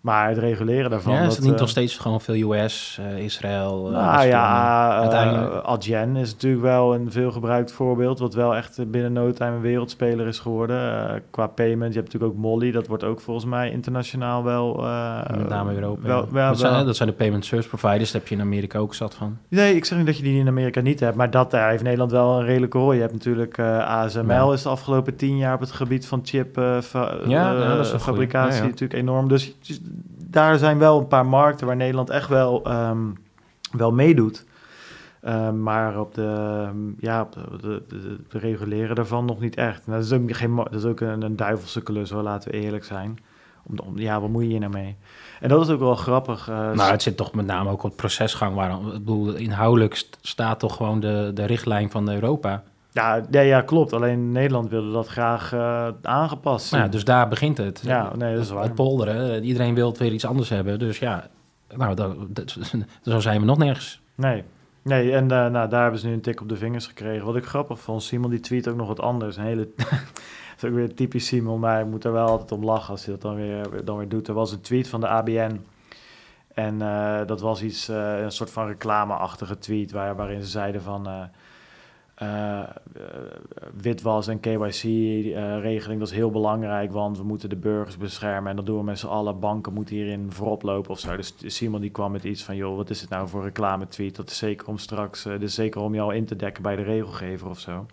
Maar het reguleren daarvan... ja, is dat, het niet eh, nog steeds gewoon veel US, eh, Israël? eh, Nou ja, eh. Adyen is natuurlijk wel een veel gebruikt voorbeeld. Wat wel echt eh, binnen no time een wereldspeler is geworden. Eh, qua payment, je hebt natuurlijk ook Molly. Dat wordt ook volgens mij internationaal wel... eh, met name Europa. Wel, dat, zijn, wel- dat zijn de payment service providers, daar heb je in Amerika ook zat van. Nee, ik zeg niet dat je die in Amerika niet hebt, maar dat daar heeft Nederland wel een redelijke rol. Je hebt natuurlijk eh, ASML Ja. is de afgelopen tien jaar op het gebied van chip eh, Ja, eh, goeie. fabricatie Ja, natuurlijk enorm. Dus daar zijn wel een paar markten waar Nederland echt wel, ehm, wel meedoet. Ehm, maar op de, ehm, ja, de, de, reguleren daarvan nog niet echt. Dat is ook, geen, dat is ook een, een duivelse klus laten we eerlijk zijn. Om, ja, wat moet je hier nou mee? En dat is ook wel grappig. Nou, het zit toch met name ook op het procesgang. Waar, ik bedoel, inhoudelijk st- staat toch gewoon de, de richtlijn van Europa. Ja, ja, ja, klopt. Alleen Nederland wilde dat graag eh, aangepast. Nou ja, dus daar begint het. Ja, nee, dat is waar. Het polderen. Iedereen wil weer iets anders hebben. Dus ja, nou, dat, dat- zo zijn we nog nergens. Nee, Nee, en eh, nou, daar hebben ze nu een tik op de vingers gekregen. Wat ik grappig vond, Simon die tweet ook nog wat anders. Een hele, dat is ook weer typisch Simon, maar hij moet er wel altijd om lachen als hij dat dan weer, dan weer doet. Er was een tweet van de ABN en eh, dat was iets, eh, een soort van reclameachtige tweet waar, waarin ze zeiden van... eh, eh, eh, witwas en KYC-regeling, dat is heel belangrijk, want we moeten de burgers beschermen en dat doen we met z'n allen. Banken moeten hierin voorop lopen of zo. Dus Simon die kwam met iets van, joh, wat is het nou voor reclame-tweet? Dat is zeker om straks, eh, dus zeker om jou in te dekken bij de regelgever of zo.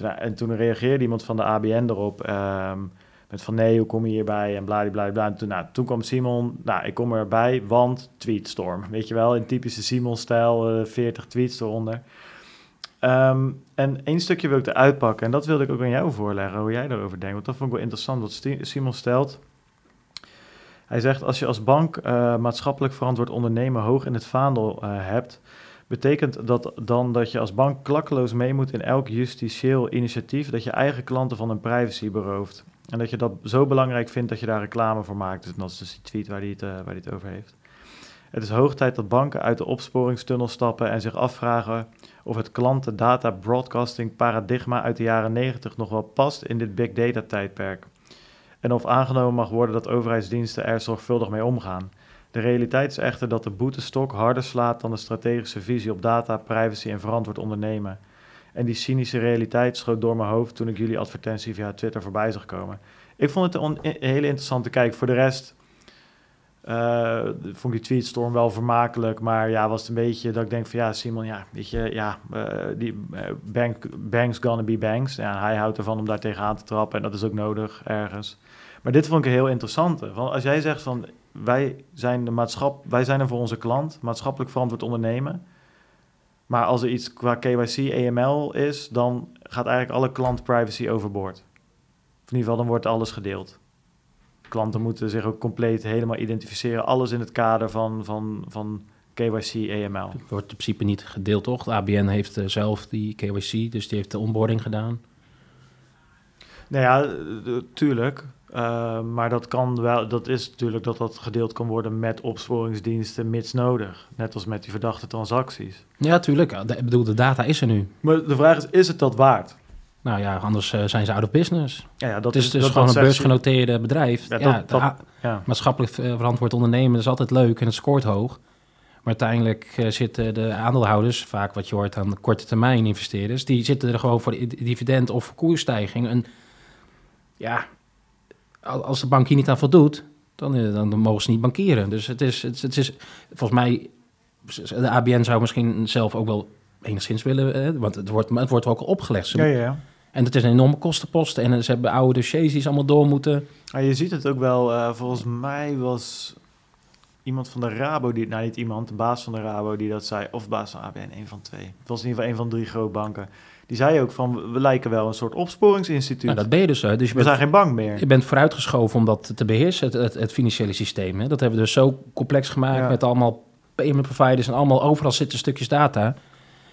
En toen reageerde iemand van de ABN erop, ehm, met van nee, hoe kom je hierbij en. En toen, nou, toen kwam Simon, nou, ik kom erbij, want tweetstorm. Weet je wel, in typische Simon-stijl, eh 40 tweets eronder. Ehm, en één stukje wil ik eruit pakken en dat wilde ik ook aan jou voorleggen, hoe jij daarover denkt. Want dat vond ik wel interessant, wat Simon stelt. Hij zegt, als je als bank eh, maatschappelijk verantwoord ondernemen hoog in het vaandel eh, hebt, betekent dat dan dat je als bank klakkeloos mee moet in elk justitieel initiatief dat je eigen klanten van hun privacy berooft. En dat je dat zo belangrijk vindt dat je daar reclame voor maakt. Dus dat is dus die tweet waar het, eh, waar hij het over heeft. Het is hoog tijd dat banken uit de opsporingstunnel stappen en zich afvragen of het klantendata broadcasting paradigma uit de jaren 90 nog wel past in dit big data tijdperk. En of aangenomen mag worden dat overheidsdiensten er zorgvuldig mee omgaan. De realiteit is echter dat de boetestok harder slaat dan de strategische visie op data, privacy en verantwoord ondernemen. En die cynische realiteit schoot door mijn hoofd toen ik jullie advertentie via Twitter voorbij zag komen. Ik vond het een, hele interessante kijk. Voor de rest eh, vond ik die tweetstorm wel vermakelijk, maar ja, was het een beetje dat ik denk van ja, Simon, ja, weet je, ja, eh, die eh, bank, banks gonna be banks. Ja, hij houdt ervan om daar tegenaan te trappen en dat is ook nodig ergens. Maar dit vond ik heel interessante. Want als jij zegt van wij zijn de maatschap, wij zijn er voor onze klant, maatschappelijk verantwoord ondernemen. Maar als er iets qua KYC, EML is, dan gaat eigenlijk alle klantprivacy overboord. Of in ieder geval, dan wordt alles gedeeld. Klanten moeten zich ook compleet helemaal identificeren. Alles in het kader van, van, van KYC, EML. Het wordt in principe niet gedeeld, toch? De ABN heeft eh, zelf die KYC, dus die heeft de onboarding gedaan. Nou ja, eh, tuurlijk. Eh, maar dat kan wel, dat is natuurlijk dat dat gedeeld kan worden met opsporingsdiensten, mits nodig. Net als met die verdachte transacties. Ja, tuurlijk. Ik bedoel, de data is er nu. Maar de vraag is, is het dat waard? Nou ja, anders eh, zijn ze out of business. Ja, ja, dat het is dus dat- gewoon een beursgenoteerde bedrijf. Ja, Ja, dat- de dat- A- Ja. maatschappelijk eh, verantwoord ondernemen dat is altijd leuk en het scoort hoog. Maar uiteindelijk eh, zitten de aandeelhouders, vaak wat je hoort aan de korte termijn investeerders, die zitten er gewoon voor de dividend of voor koersstijging. En ja, al- als de bank hier niet aan voldoet, dan, dan mogen ze niet bankieren. Dus het is, het, is- het is volgens mij, de ABN zou misschien zelf ook wel enigszins willen, want het wordt, het wordt ook opgelegd. Ze- Ja, ja, ja. En het is een enorme kostenpost en ze hebben oude dossiers die ze allemaal door moeten. Maar je ziet het ook wel, eh, volgens mij was iemand van de Rabo, die, nou niet iemand, de baas van de Rabo, die dat zei, of baas van ABN, een van twee. Het was in ieder geval een van drie grootbanken. Die zei ook van, we- we lijken wel een soort opsporingsinstituut. Nou, dat ben je dus. hè. Dus je we bent zijn geen bank meer. Je bent vooruitgeschoven om dat te beheersen, het, het, het financiële systeem. Hè? Dat hebben we dus zo complex gemaakt Ja. met allemaal payment providers en allemaal overal zitten stukjes data.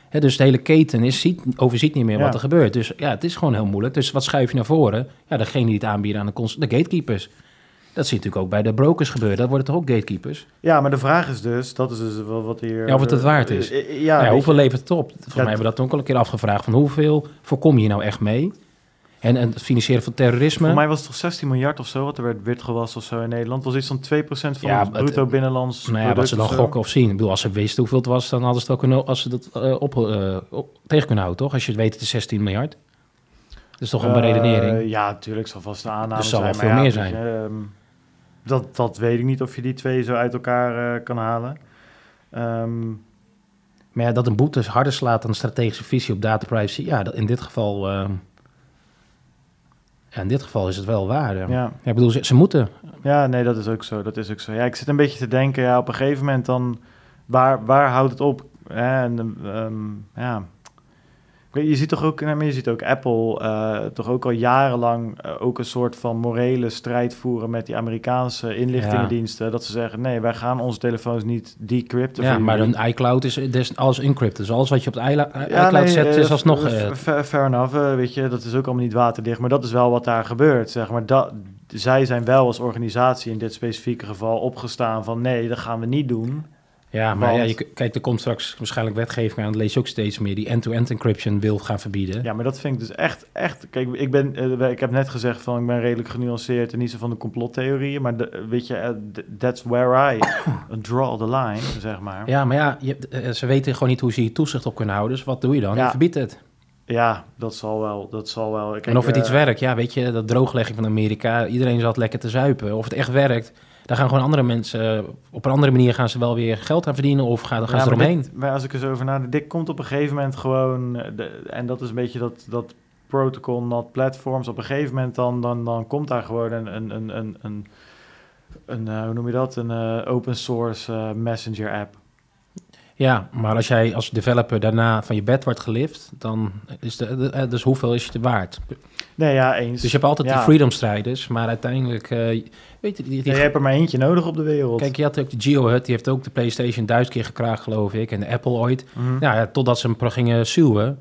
Dus de hele keten is, ziet, overziet niet meer Ja. wat er gebeurt. Dus ja, het is gewoon heel moeilijk. Dus wat schuif je naar voren? Ja, degene die het aanbieden aan de, de gatekeepers. Dat zie je natuurlijk ook bij de brokers gebeuren. Dat worden toch ook gatekeepers? Ja, maar de vraag is dus, dat is dus wel wat hier... Ja, of het het waard is. Eh, eh, Ja, Ja, weet hoeveel levert het op? Volgens mij hebben we dat ook al een keer afgevraagd. Van hoeveel voorkom je nou echt mee? En, en het financieren van terrorisme. Voor mij was het toch 16 miljard of zo, wat er werd witgewassen of zo in Nederland. was iets van 2% van Ja, het het- bruto binnenlands Nou ja, wat ze dan gokken of zien. Ik bedoel, als ze wisten hoeveel het was, dan hadden ze het wel kunnen, als ze dat eh, op, eh, op- tegen kunnen houden, toch? Als je het weet, het is 16 miljard. Dat is toch een Eh, beredenering. ja, natuurlijk zal vast een aanname Dus zal zijn. wel veel ja, meer zijn. je, ehm, dat, dat weet ik niet of je die twee zo uit elkaar kan halen. Ehm, Maar ja, dat een boete harder slaat dan een strategische visie op data privacy, ja, dat, in dit geval... ja, in dit geval is het wel waar. Ja. ja. Ik bedoel, ze, ze moeten. ja, nee, dat is ook zo. Dat is ook zo. Ja, ik zit een beetje te denken, ja, op een gegeven moment dan, waar, waar houdt het op? En, ehm, ja. Je ziet toch ook, je ziet ook Apple eh, toch ook al jarenlang eh, ook een soort van morele strijd voeren met die Amerikaanse inlichtingendiensten. Dat ze zeggen, nee, wij gaan onze telefoons niet decrypten. Ja, maar een iCloud is, is alles encrypted. Dus alles wat je op de iCloud, Ja, iCloud nee, zet, eh, is alsnog... eh, f- fair, enough, eh, weet je, dat is ook allemaal niet waterdicht, maar dat is wel wat daar gebeurt, zeg maar. Dat, zij zijn wel als organisatie in dit specifieke geval opgestaan van nee, dat gaan we niet doen. Ja, maar Want- ja, je, kijk, er komt straks waarschijnlijk wetgeving aan. Dat lees je ook steeds meer. Die end-to-end encryption wil gaan verbieden. Ja, maar dat vind ik dus echt, echt... Kijk, ik, ben, eh, ik heb net gezegd van ik ben redelijk genuanceerd en niet zo van de complottheorieën. Maar de, weet je, eh, that's where I draw the line, zeg maar. Ja, maar ja, je, eh, ze weten gewoon niet hoe ze hier toezicht op kunnen houden. Dus wat doe je dan? Ja. Je verbiedt het. Ja, dat zal wel. Dat zal wel. Kijk, en of het eh, iets werkt, ja, weet je, dat drooglegging van Amerika. Iedereen zat lekker te zuipen. Of het echt werkt, daar gaan gewoon andere mensen... op een andere manier gaan ze wel weer geld aan verdienen... of gaan, dan gaan ja, ze eromheen. dit- maar als ik er zo over nadenk, dit komt op een gegeven moment gewoon... eh, De, en dat is een beetje dat, dat protocol, not platforms. Op een gegeven moment dan, dan, dan komt daar gewoon een... een, een, een, een, een, eh, hoe noem je dat? Een open source messenger app. Ja, maar als jij als developer daarna van je bed wordt gelift... dan is de, de- eh, dus hoeveel is je te waard? Nee, ja, eens. Dus je hebt altijd Ja. die freedom-strijders, maar uiteindelijk... eh, weet je, die, je hebt er maar eentje nodig op de wereld. Kijk, je had ook de GeoHut, die heeft ook de PlayStation duizend keer gekraakt, geloof ik. En de Apple ooit. Nou ja, totdat ze hem gingen suwen.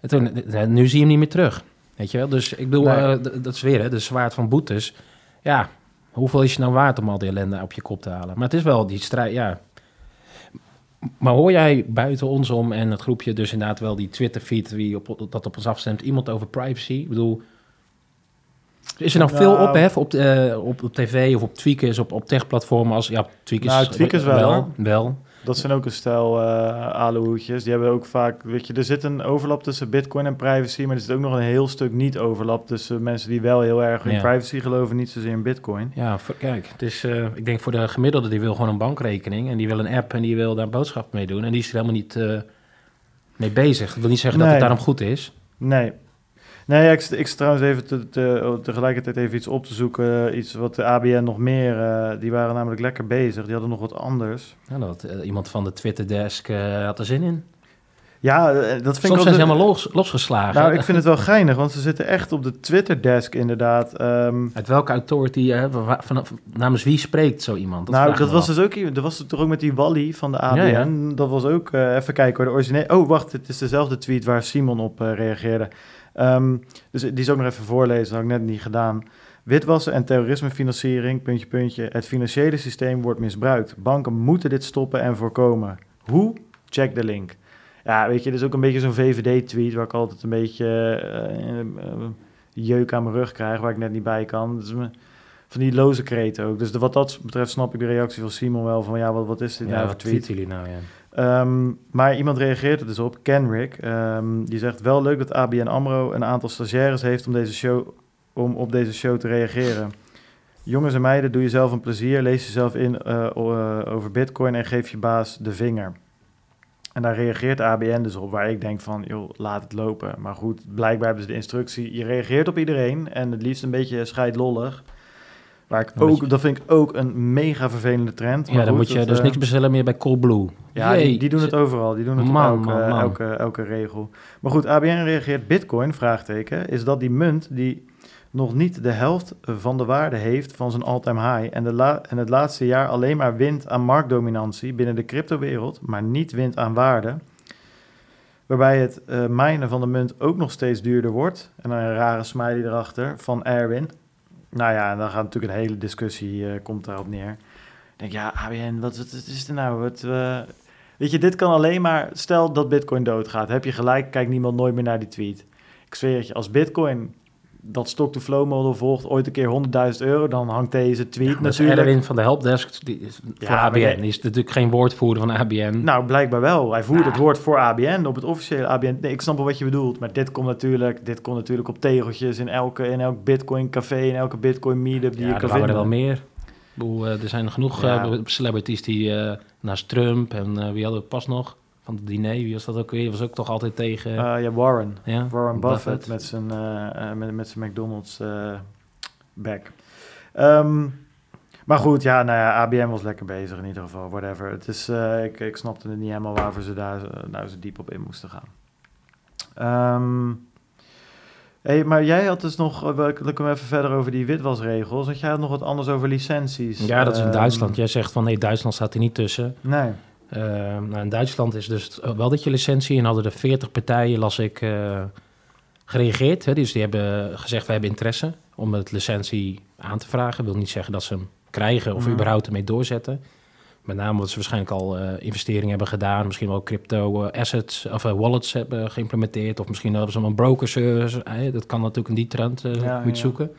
En toen, eh, nu zie je hem niet meer terug. Weet je wel? Dus ik bedoel, Nee. dat is weer hè, de zwaard van boetes. Ja, hoeveel is je nou waard om al die ellende op je kop te halen? Maar het is wel die strijd, ja. Maar hoor jij buiten ons om en het groepje dus inderdaad wel die Twitter-feed... Wie op, dat op ons afstemt, iemand over privacy? Ik bedoel... Is er nou, veel Nou- ophef op, eh, op, op tv of op tweakers, op, op techplatformen als... Ja, tweakers, Nou, tweakers wel, wel. Dat zijn ook een stel uh, alehoedjes. Die hebben ook vaak, weet je, er zit een overlap tussen bitcoin en privacy, maar er zit ook nog een heel stuk niet overlap tussen mensen die wel heel erg in Ja. privacy geloven, niet zozeer in bitcoin. Ja, voor- kijk, het is, eh, ik denk voor de gemiddelde, die wil gewoon een bankrekening en die wil een app en die wil daar boodschap mee doen. En die is er helemaal niet eh, mee bezig. Dat wil niet zeggen dat het daarom goed is. Nee. Nee, ja, ik, ik zit trouwens even te, te- tegelijkertijd even iets op te zoeken. Iets wat de ABN nog meer, eh, die waren namelijk lekker bezig. Die hadden nog wat anders. Ja, dat, eh, iemand van de Twitter-desk eh, had er zin in. Ja, eh, dat vind ik Soms zijn ze helemaal los, losgeslagen. Nou, ik vind het wel geinig, want ze zitten echt op de Twitter-desk inderdaad. Ehm, Uit welke authority, eh, van, namens wie spreekt zo iemand? Dat nou, dat was dus ook, dat was toch ook met die Wally van de ABN. Ja, ja. Dat was ook, eh, even kijken hoor, de originele... Oh, wacht, het is dezelfde tweet waar Simon op eh, reageerde. Ehm, dus die is ook nog even voorlezen, dat had ik net niet gedaan. Witwassen en terrorismefinanciering, puntje, puntje. Het financiële systeem wordt misbruikt. Banken moeten dit stoppen en voorkomen. Hoe? Check de link. Ja, weet je, dit is ook een beetje zo'n VVD-tweet... waar ik altijd een beetje eh, jeuk aan mijn rug krijg... waar ik net niet bij kan. Me- van die loze kreten ook. Dus de- wat dat betreft snap ik de reactie van Simon wel... van ja, wat, wat is dit Ja, nou voor wat tweet? jullie nou? Ja. Ehm, maar iemand reageert er dus op, Kenrick. ehm, die zegt wel leuk dat ABN AMRO een aantal stagiaires heeft om, deze show, om op deze show te reageren. Jongens en meiden, doe jezelf een plezier. Lees jezelf in eh, eh, over bitcoin en geef je baas de vinger. En daar reageert ABN dus op, waar ik denk van, joh, laat het lopen. Maar goed, blijkbaar hebben ze de instructie, je reageert op iedereen en het liefst een beetje scheidlollig. Waar ik Ja, dat ook, je- dat vind ik ook een mega vervelende trend. Ja, Maar dan goed, moet je dat, dus eh, niks bestellen meer bij Coolblue. ja, die, doen het overal. Die doen het Man, op elke, man, man. Elke, elke regel. Maar goed, ABN reageert Bitcoin, vraagteken, is dat die munt die nog niet de helft van de waarde heeft van zijn all-time high en, de la- en het laatste jaar alleen maar wint aan marktdominantie binnen de cryptowereld, maar niet wint aan waarde. Waarbij het eh minen van de munt ook nog steeds duurder wordt. En dan een rare smiley erachter van Erwin. Nou ja, en dan gaat natuurlijk een hele discussie eh, komt daarop neer. Ik denk, ja, ABN, wat is er nou? Wat, eh, Weet je, dit kan alleen maar... Stel dat Bitcoin doodgaat. Heb je gelijk, kijkt niemand nooit meer naar die tweet. Ik zweer het je, als Bitcoin dat stock-to-flow model volgt... ooit een keer 100.000 euro... dan hangt deze tweet is natuurlijk... Erwin van de helpdesk die is voor Ja, maar ABN. jij- Die is natuurlijk geen woordvoerder van ABN. Nou, blijkbaar wel. Hij voert Ja. het woord voor ABN op het officiële ABN. Nee, ik snap wel wat je bedoelt. Maar dit komt natuurlijk, dit komt natuurlijk op tegeltjes in, elke, in elk Bitcoin café, in elke Bitcoin meetup die ja, je er kan waren er vinden. wel meer. Bedoel, eh, er zijn genoeg Ja. eh, celebrities die eh, naast Trump en wie hadden we pas nog van het diner, wie was dat ook weer? Was ook toch altijd tegen. Eh, ja, Warren. ja, Warren Buffett, met zijn, eh, eh, met, met zijn McDonald's back. Ehm, maar goed, ja, nou ja, ABN was lekker bezig in ieder geval, whatever. Het is, ik, ik snapte het niet helemaal waarvoor ze daar nou zo diep op in moesten gaan. Ehm, hey, maar jij had dus nog, uh, ik hem even verder over die witwasregels, want jij had nog wat anders over licenties. Ja, dat is in Ehm, Duitsland. Jij zegt van nee, Duitsland staat er niet tussen. Nee. Eh, nou, in Duitsland is dus wel dat je licentie en hadden er 40 partijen, las ik, eh, gereageerd. Hè? Dus die hebben gezegd, we hebben interesse om het licentie aan te vragen. wil niet zeggen dat ze hem krijgen of überhaupt ermee doorzetten. Met name omdat ze waarschijnlijk al eh, investeringen hebben gedaan. Misschien wel crypto eh, assets of eh, wallets hebben geïmplementeerd. Of misschien hebben ze wel een broker service. eh, dat kan natuurlijk in die trend eh, Ja, moet ja. zoeken.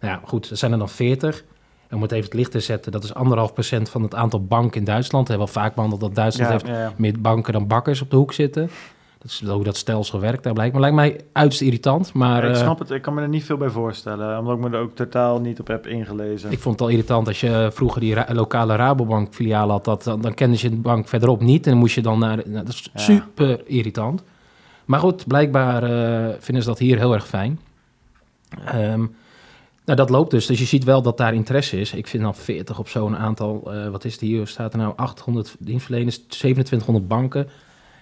Nou ja, goed, er zijn er dan 40. Om het even het licht te zetten, dat is anderhalf procent van het aantal banken in Duitsland. We hebben al vaak behandeld dat Duitsland Ja, heeft ja, meer banken dan bakkers op de hoek zitten. Dat is hoe dat stelsel werkt daar blijkt. Maar lijkt mij uiterst irritant. Maar ik eh, snap het, ik kan me er niet veel bij voorstellen, omdat ik me er ook totaal niet op heb ingelezen. Ik vond het al irritant als je vroeger die ra- lokale Rabobank filiaal had. Dat, dan, dan kenden ze de bank verderop niet. En dan moest je dan naar... nou, dat is super irritant. Maar goed, blijkbaar eh, vinden ze dat hier heel erg fijn. Ehm, nou, dat loopt dus. Dus je ziet wel dat daar interesse is. Ik vind dan 40 op zo'n aantal... eh, wat is het hier? Staat er nou 800 dienstverleners, 2700 banken.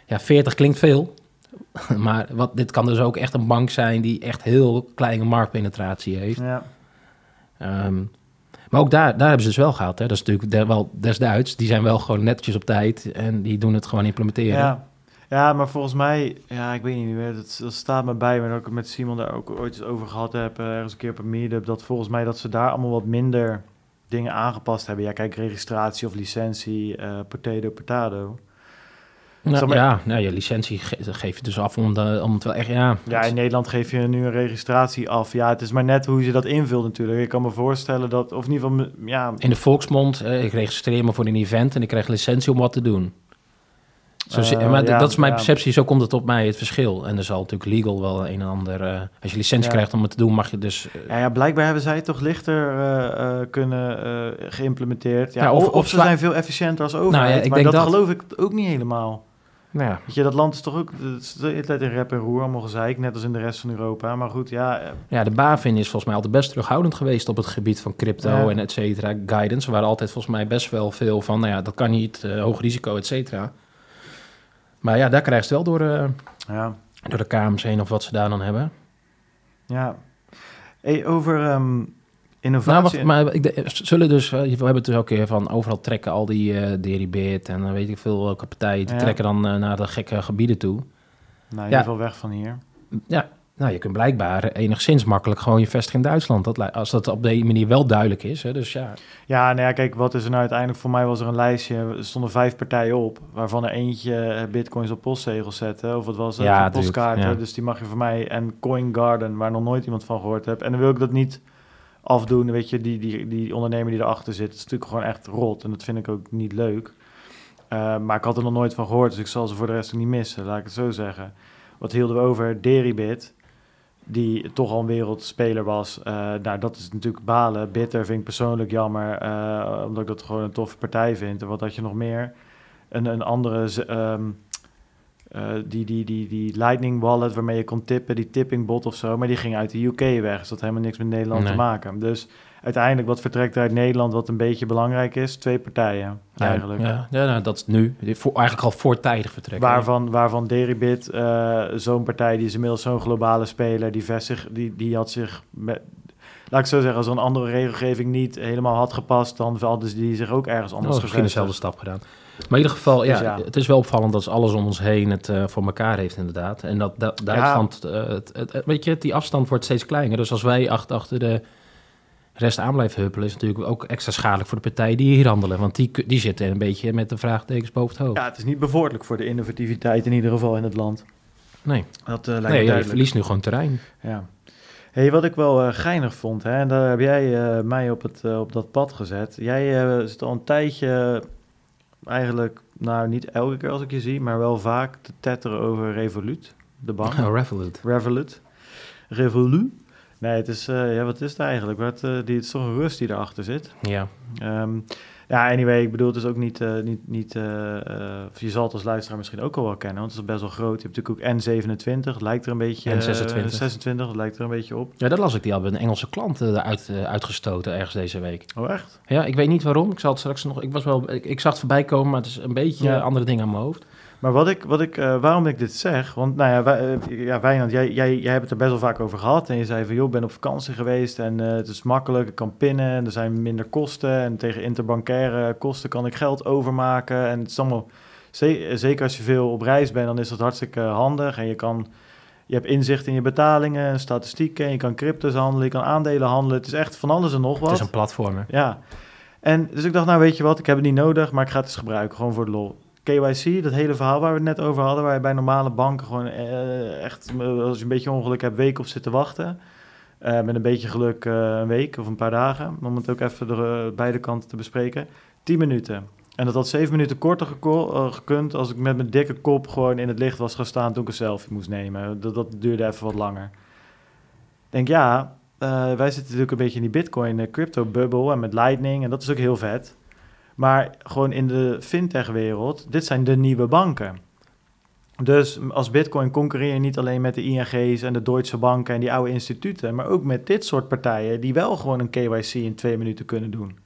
Ja, 40 klinkt veel. maar wat, dit kan dus ook echt een bank zijn die echt heel kleine marktpenetratie heeft. Ja. Ehm, maar ook daar, daar hebben ze dus wel gehad. Hè. Dat is natuurlijk de- wel des-Duits. Die zijn wel gewoon netjes op tijd en die doen het gewoon implementeren. Ja. Ja, maar volgens mij, ja, ik weet niet meer, dat, dat staat me bij, maar dat ik het met Simon daar ook ooit eens over gehad heb, eh, ergens een keer op een meetup, dat volgens mij dat ze daar allemaal wat minder dingen aangepast hebben. Ja, kijk, registratie of licentie, eh potato, potato. Nou, maar- ja, nou, je licentie ge geef je dus af om, de, om het wel echt... Ja, Ja, in Nederland geef je nu een registratie af. Ja, het is maar net hoe je dat invult natuurlijk. Ik kan me voorstellen dat, of in ieder geval, ja, in de volksmond, eh, ik registreer me voor een event en ik krijg licentie om wat te doen. Zo, Eh, maar ja, dat is mijn ja. perceptie, zo komt het op mij het verschil. En er zal natuurlijk legal wel een en ander... eh, als je licentie Ja. krijgt om het te doen, mag je dus... eh, Ja, ja, blijkbaar hebben zij het toch lichter kunnen geïmplementeerd. Ja, of, of- of, of ze zijn veel efficiënter als overheid. Nou ik maar denk dat, dat. geloof ik ook niet helemaal. nou ja, Weet je, dat land is toch ook het de tijd in rep en roer, allemaal gezeik, net als in de rest van Europa. Maar goed, ja, Ja, de BaFin is volgens mij altijd best terughoudend geweest op het gebied van crypto Ja. en et cetera, guidance. Waren altijd volgens mij best wel veel van, nou ja, dat kan niet, hoog risico, et cetera. Maar ja, daar krijgt het wel door, eh, ja, door de kamers heen of wat ze daar dan hebben. ja. Hey, over Nou, innovatie. wacht, maar ik, zullen dus, eh, we hebben het dus ook keer van overal trekken al die eh Deribit en weet ik veel welke partijen, die Ja. trekken dan naar de gekke gebieden toe. nou, in ieder geval weg van hier. Ja, nou, je kunt blijkbaar enigszins makkelijk gewoon je vestigen in Duitsland. Dat, als dat op die manier wel duidelijk is. Hè, dus ja, Ja, nou ja, kijk, wat is er nou uiteindelijk? Voor mij was er een lijstje, er stonden vijf partijen op, waarvan er eentje eh, bitcoins op postzegels zette, of wat was het? Ja, postkaarten, ja. dus die mag je voor mij. En Coin Garden, waar nog nooit iemand van gehoord heb. En dan wil ik dat niet afdoen, weet je, die, die, die ondernemer die erachter zit, is natuurlijk gewoon echt rot, en dat vind ik ook niet leuk. Eh, maar ik had er nog nooit van gehoord, dus ik zal ze voor de rest ook niet missen, laat ik het zo zeggen. Wat hielden we over? Deribit, die toch al een wereldspeler was. Eh, nou, dat is natuurlijk balen. Bitter vind ik persoonlijk jammer, eh, omdat ik dat gewoon een toffe partij vind. En wat had je nog meer? Een, een andere, ehm, eh, die, die, die, die Lightning Wallet waarmee je kon tippen, die tipping bot of zo, maar die ging uit de UK weg. Dus dat had helemaal niks met Nederland Nee. te maken. Dus uiteindelijk, wat vertrekt er uit Nederland, wat een beetje belangrijk is? Twee partijen, ja, eigenlijk. Ja, ja nou, dat is nu. Voor, eigenlijk al voortijdig vertrekken. Waarvan, waarvan Deribit, eh, zo'n partij, die is inmiddels zo'n globale speler, die, vestig, die, die had zich, met, laat ik zo zeggen, als een andere regelgeving niet helemaal had gepast, dan hadden ze die zich ook ergens Oh, anders misschien gevestigd. dezelfde stap gedaan. Maar in ieder geval, ja, Dus ja. het is wel opvallend dat alles om ons heen het eh, voor elkaar heeft inderdaad. En dat, dat Duitsland, eh, het, het- het- weet je, die afstand wordt steeds kleiner. Dus als wij achter, achter de rest aan blijven huppelen, is natuurlijk ook extra schadelijk voor de partijen die hier handelen. Want die, die zitten een beetje met de vraagtekens boven het hoofd. Ja, het is niet bevorderlijk voor de innovativiteit in ieder geval in het land. Nee, Dat eh, lijkt nee je verliest nu gewoon terrein. Ja. Hey, wat ik wel eh, geinig vond, hè, en daar heb jij eh, mij op, het, op dat pad gezet. Jij zit al een tijdje, eigenlijk, nou niet elke keer als ik je zie, maar wel vaak te tetteren over Revolut, de bank. Oh, Revolut. Revolut. Revolut. Nee, het is, eh, ja, wat is het eigenlijk? Wat, eh, die, het is toch een rust die erachter zit. Ja. Ehm, ja, anyway, ik bedoel, het is ook niet, eh, niet, niet je zal het als luisteraar misschien ook al wel kennen, want het is best wel groot. Je hebt natuurlijk ook N27, het lijkt er een beetje... eh, N26. 26, dat lijkt er een beetje op. ja, dat las ik. Die hadden een Engelse klant eruit uitgestoten ergens deze week. Oh, echt? Ja, ik weet niet waarom. Ik zal het straks nog. Ik was wel. Ik, ik zag het voorbij komen, maar het is een beetje Ja. andere dingen aan mijn hoofd. Maar wat ik, wat ik, eh, waarom ik dit zeg, want nou ja, wij, eh, ja Wijnand, jij, jij, jij hebt het er best wel vaak over gehad. En je zei van, joh, ik ben op vakantie geweest en eh, het is makkelijk, ik kan pinnen en er zijn minder kosten. En tegen interbankaire kosten kan ik geld overmaken. En het is allemaal, ze- zeker als je veel op reis bent, dan is dat hartstikke handig. En je kan, je hebt inzicht in je betalingen, statistieken, je kan crypto's handelen, je kan aandelen handelen. Het is echt van alles en nog wat. Het is een platform. hè. Ja. En dus ik dacht, nou weet je wat, ik heb het niet nodig, maar ik ga het eens gebruiken, gewoon voor de lol. KYC, dat hele verhaal waar we het net over hadden, waar je bij normale banken gewoon eh, echt, eh, als je een beetje ongeluk hebt, weken op zit te wachten. Eh, met een beetje geluk een week of een paar dagen, om het ook even de beide kanten te bespreken. 10 minuten. En dat had 7 minuten korter gekund als ik met mijn dikke kop gewoon in het licht was gaan staan toen ik een selfie moest nemen. Dat, dat duurde even wat langer. Ik denk, ja, wij zitten natuurlijk een beetje in die bitcoin crypto bubble en met lightning en dat is ook heel vet. Maar gewoon in de fintech wereld, dit zijn de nieuwe banken. Dus als bitcoin concurreer je niet alleen met de ING's en de Deutsche Banken en die oude instituten, maar ook met dit soort partijen die wel gewoon een KYC in twee minuten kunnen doen.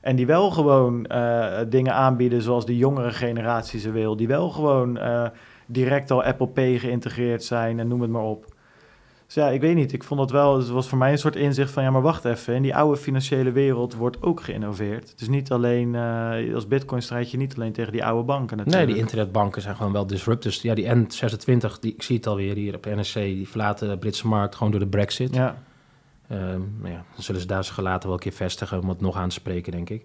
En die wel gewoon eh, dingen aanbieden zoals de jongere generatie ze wil. Die wel gewoon eh, direct al Apple Pay geïntegreerd zijn en noem het maar op. Dus ja, ik weet niet. Ik vond dat wel, het was voor mij een soort inzicht van, ja, maar wacht even. In die oude financiële wereld wordt ook geïnnoveerd. Het is niet alleen, eh, als bitcoin strijd je niet alleen tegen die oude banken natuurlijk. Nee, die internetbanken zijn gewoon wel disruptors. Ja, die N26, die, ik zie het alweer hier op NSC, die verlaten de Britse markt gewoon door de brexit. Ja, maar ja, dan zullen ze daar zich later wel een keer vestigen om het nog aan te spreken, denk ik.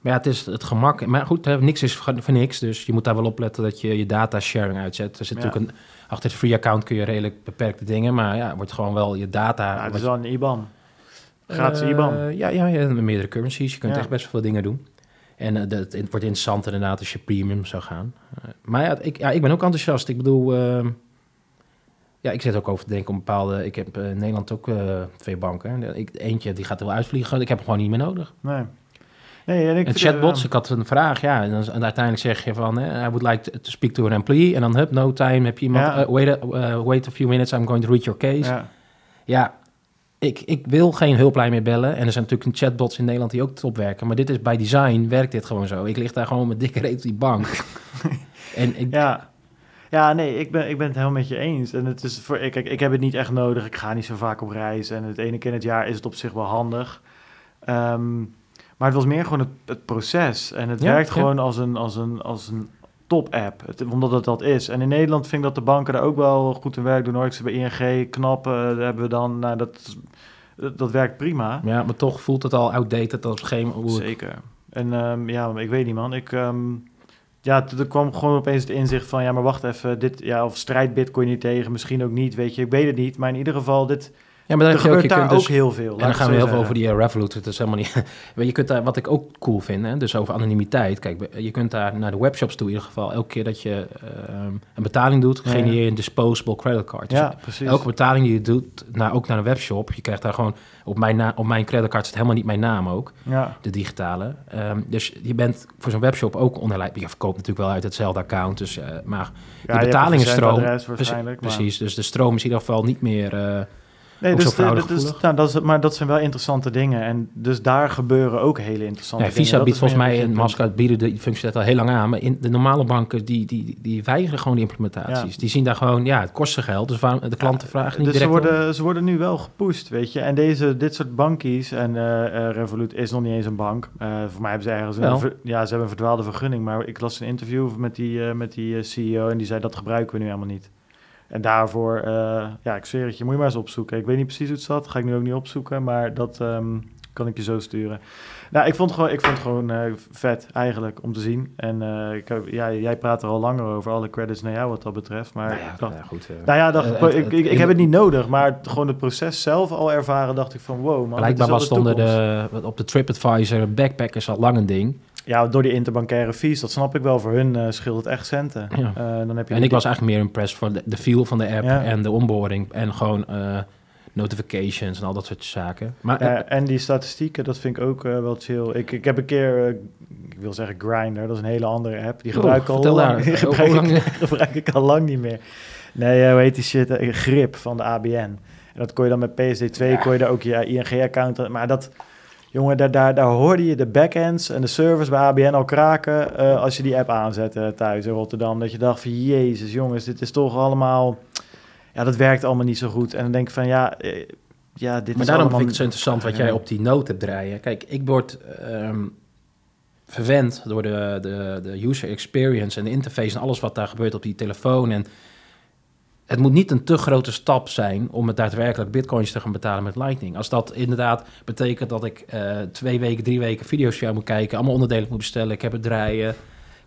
Maar ja, het is het gemak. Maar goed, hè, niks is voor voor niks. Dus je moet daar wel op letten dat je je data sharing uitzet. Er zit Ja. natuurlijk een, achter het free account kun je redelijk beperkte dingen. Maar ja, wordt gewoon wel je data. ja het is wel een IBAN. Gratis Eh, IBAN. Ja, ja, ja, met meerdere currencies. Je kunt Ja. echt best veel dingen doen. En eh, dat, het wordt interessant inderdaad als je premium zou gaan. Eh, maar ja ik, ja, ik ben ook enthousiast. Ik bedoel, ehm, ja, ik zit ook over te denken om bepaalde... Ik heb eh, in Nederland ook eh, twee banken. Ik, eentje die gaat er wel uitvliegen. Ik heb hem gewoon niet meer nodig. Nee. Nee, en ik En vind, chatbots, eh, ik had een vraag, ja. En, dan, en uiteindelijk zeg je van, eh, I would like to, speak to an employee. En dan, hup, no time, heb je iemand... Ja. eh, wait, a, eh, wait a few minutes, I'm going to read your case. ja. Ja, ik, ik wil geen hulplijn meer bellen. En er zijn natuurlijk chatbots in Nederland die ook top werken. Maar dit is bij design, werkt dit gewoon zo. Ik lig daar gewoon met dikke reet op die bank. en ik, Ja. Ja, nee, ik ben, ik ben het helemaal met je eens. En het is voor, ik, ik heb het niet echt nodig. Ik ga niet zo vaak op reis. En het ene keer in het jaar is het op zich wel handig. Ehm, maar het was meer gewoon het, het proces. En het Ja, werkt ja. gewoon als een, als een, als een top-app. Het- Omdat het dat is. En in Nederland vind ik dat de banken daar ook wel goed hun werk doen. Hoor. Ik zit bij ING, knap, daar hebben we dan... Nou, dat, dat, dat werkt prima. ja, maar toch voelt het al outdated als geen... Hoe het- Zeker. En ehm, ja, ik weet niet, man. Ik, ehm, ja, er kwam gewoon opeens het inzicht van... ja, maar wacht even, dit, ja, of strijd Bitcoin niet tegen, misschien ook niet, weet je. Ik weet het niet, maar in ieder geval, dit, ja, maar dan er ook, gebeurt je daar kunt ook dus, heel veel. En dan gaan we heel veel over die eh, Revolut. Het is helemaal niet... Je kunt daar, wat ik ook cool vind, hè, dus over anonimiteit. Kijk, je kunt daar naar de webshops toe in ieder geval. Elke keer dat je ehm, een betaling doet, Ja. genereer je een disposable credit card. Dus. Ja, precies. Elke betaling die je doet, naar, ook naar een webshop, je krijgt daar gewoon op mijn, na, op mijn creditcard zit helemaal niet mijn naam ook, Ja, de digitale. Ehm, dus je bent voor zo'n webshop ook onderlijf. Je verkoopt natuurlijk wel uit hetzelfde account, dus, eh, maar ja, die betalingenstroom. maar- precies, dus de stroom is in ieder geval niet meer. Nee, dus, de- fraudegevoelig. nou, dat is, maar dat zijn wel interessante dingen. En dus daar gebeuren ook hele interessante ja, dingen. Visa biedt volgens mij een en. Mastercard bieden die functie al heel lang aan, maar in de normale banken die, die, die weigeren gewoon die implementaties. Die zien daar gewoon, ja, het kost ze geld, dus waarom de klanten vragen niet dus ze direct om. worden, ze worden nu wel gepusht, weet je. En deze, dit soort bankies, en eh, Revolut is nog niet eens een bank. Eh, voor mij hebben ze ergens Wel. een, ver- ja, ze hebben een verdwaalde vergunning. Maar ik las een interview met die, met die CEO en die zei dat gebruiken we nu helemaal niet. En daarvoor, eh, ja, ik zweer het je, moet je maar eens opzoeken. Ik weet niet precies hoe het zat, ga ik nu ook niet opzoeken, maar dat ehm, kan ik je zo sturen. Nou, ik vond het gewoon, ik vond het gewoon eh, vet eigenlijk om te zien. En eh, ik, ja, jij praat er al langer over, alle credits naar jou wat dat betreft. Maar Nou ja, dacht, nou ja, goed. nou ja, dacht, ik, het- ik, het- ik, ik in heb het niet nodig, maar gewoon het proces zelf al ervaren, dacht ik van wow, man. Blijkbaar was het onder de, op de TripAdvisor backpackers al lang een ding. Ja, door die interbankaire fees, dat snap ik wel. Voor hun eh, scheelt het echt centen. Ja. Eh, dan heb je En ik was eigenlijk meer impressed van de, de feel van de app Ja. en de onboarding en gewoon eh, notifications en al dat soort zaken. Maar en die statistieken, dat vind ik ook wel chill. Ik, ik heb een keer, ik wil zeggen Grindr, dat is een hele andere app. Die gebruik ik al lang, die gebruik, lang- ik, gebruik ik al lang niet meer. Nee, hoe heet die shit? Grip van de ABN. En dat kon je dan met PSD2, Ja. kon je daar ook je ING-account... Maar dat, jongen, daar, daar, daar hoorde je de backends en de servers bij ABN al kraken... eh, als je die app aanzette thuis in Rotterdam. Dat je dacht van, jezus jongens, dit is toch allemaal... Ja, dat werkt allemaal niet zo goed. En dan denk ik van, ja... eh, ja, dit Maar is daarom allemaal... vind ik het zo interessant wat jij op die noot hebt draaien. Kijk, ik word ehm, verwend door de, de, de user experience en de interface en alles wat daar gebeurt op die telefoon. En het moet niet een te grote stap zijn om het daadwerkelijk bitcoins te gaan betalen met Lightning. Als dat inderdaad betekent dat ik eh, twee weken, drie weken video's jou moet kijken, allemaal onderdelen moet bestellen, ik heb het draaien, ik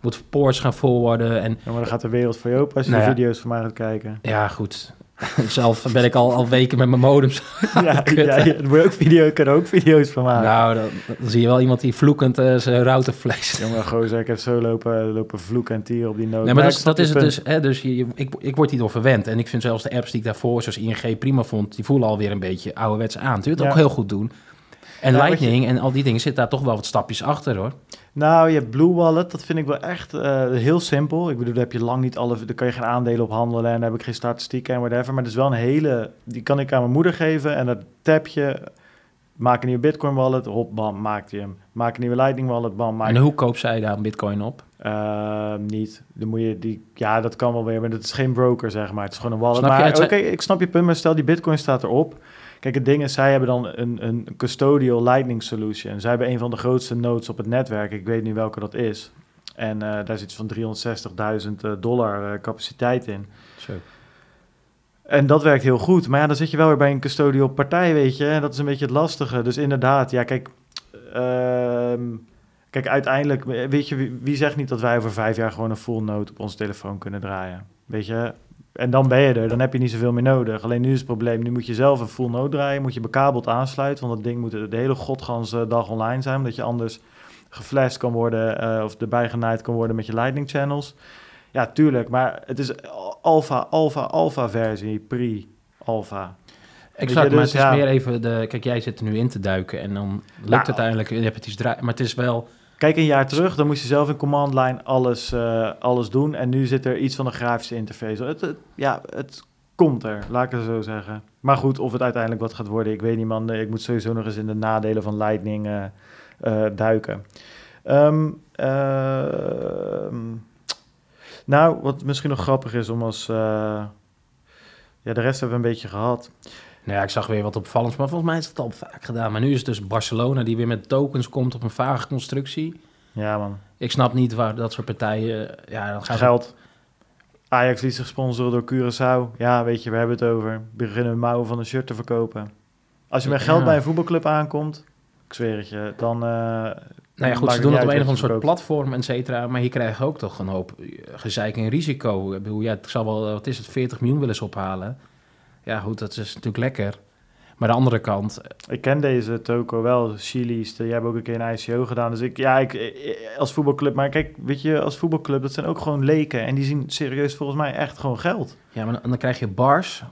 moet ports gaan forwarden en Ja, maar dan gaat de wereld voor je open als je Nou ja. video's van mij gaat kijken. ja, goed. Zelf ben ik al, al weken met mijn modems. ja, ja, ja, ook video, kan ook video's van maken. Nou, dan, dan zie je wel iemand die vloekend eh, zijn router flasht. Jongen, gozer, ik heb zo lopen, lopen vloeken en tieren op die noot. Nee, maar Maar dat, dat is het punt. dus. Hè, dus je, ik, ik word hierdoor verwend. En ik vind zelfs de apps die ik daarvoor, zoals ING, prima vond, die voelen alweer een beetje ouderwets aan. Het Ja. ook heel goed doen. En Ja, Lightning en al die dingen zitten daar toch wel wat stapjes achter hoor. Nou, je hebt Blue Wallet, dat vind ik wel echt eh, heel simpel. Ik bedoel, daar heb je lang niet alle, daar kan je geen aandelen op handelen en daar heb ik geen statistieken en whatever. Maar het is wel een hele, die kan ik aan mijn moeder geven en dat tap je, maak een nieuwe Bitcoin wallet, hop, bam, maakt hij hem. Maak een nieuwe Lightning wallet, bam, maakt En hoe koop zij daar een bitcoin op? Eh, niet. Dan moet je die, ja, dat kan wel weer, maar dat is geen broker, zeg maar. Het is gewoon een wallet. Snap maar oké, ik snap je punt, maar stel die Bitcoin staat erop. Kijk, het ding is, zij hebben dan een, een custodial Lightning solution. Zij hebben een van de grootste nodes op het netwerk. Ik weet niet welke dat is. En eh, daar zit van 360.000 eh, dollar eh, capaciteit in. Zo. En dat werkt heel goed. Maar ja, dan zit je wel weer bij een custodial partij, weet je. En dat is een beetje het lastige. Dus inderdaad, ja, kijk... ehm, kijk, uiteindelijk, weet je, wie, wie zegt niet dat wij over vijf jaar gewoon een full node op onze telefoon kunnen draaien? Weet je? En dan ben je er, dan heb je niet zoveel meer nodig. Alleen nu is het probleem, nu moet je zelf een full node draaien, moet je bekabeld aansluiten, want dat ding moet de hele godganse dag online zijn, omdat je anders geflasht kan worden eh, of erbij genaaid kan worden met je lightning channels. Ja, tuurlijk, maar het is alpha, alpha, alpha versie, pre-alpha. Exact, je, maar dus, het is ja. meer even de... Kijk, jij zit er nu in te duiken en dan lukt Nou. het uiteindelijk, je hebt het iets draaien. Maar het is wel... Kijk, een jaar terug, dan moest je zelf in command line alles, eh, alles doen. En nu zit er iets van een grafische interface. Het, ja, het komt er, laat ik het zo zeggen. Maar goed, of het uiteindelijk wat gaat worden, ik weet niet, man. Ik moet sowieso nog eens in de nadelen van Lightning eh, eh, duiken. Ehm, ehm, nou, wat misschien nog grappig is om als... ja, de rest hebben we een beetje gehad. Nou ja, ik zag weer wat opvallends, maar volgens mij is het al vaak gedaan. Maar nu is het dus Barcelona die weer met tokens komt op een vage constructie. Ja, man. Ik snap niet waar dat soort partijen... Ja, dan gaan ze- Geld. Ajax liet zich sponsoren door Curaçao. Ja, weet je, we hebben het over. Beginnen we mouwen van een shirt te verkopen. Als je met geld Ja. bij een voetbalclub aankomt, ik zweer het je, dan... eh, Nou ja, goed, ze doen het op een of ander soort platform, et cetera. Maar hier krijg je ook toch een hoop eh, gezeik en risico. Ik bedoel, ja, het zal wel, wat is het, 40 miljoen willen ze ophalen. Ja, goed, dat is natuurlijk lekker. Maar de andere kant, Ik ken deze toko wel, Chili's. Jij hebt ook een keer een ICO gedaan. Dus ik, ja, ik, eh, als voetbalclub... Maar kijk, weet je, als voetbalclub, dat zijn ook gewoon leken. En die zien serieus volgens mij echt gewoon geld. ja, maar dan, dan krijg je bars.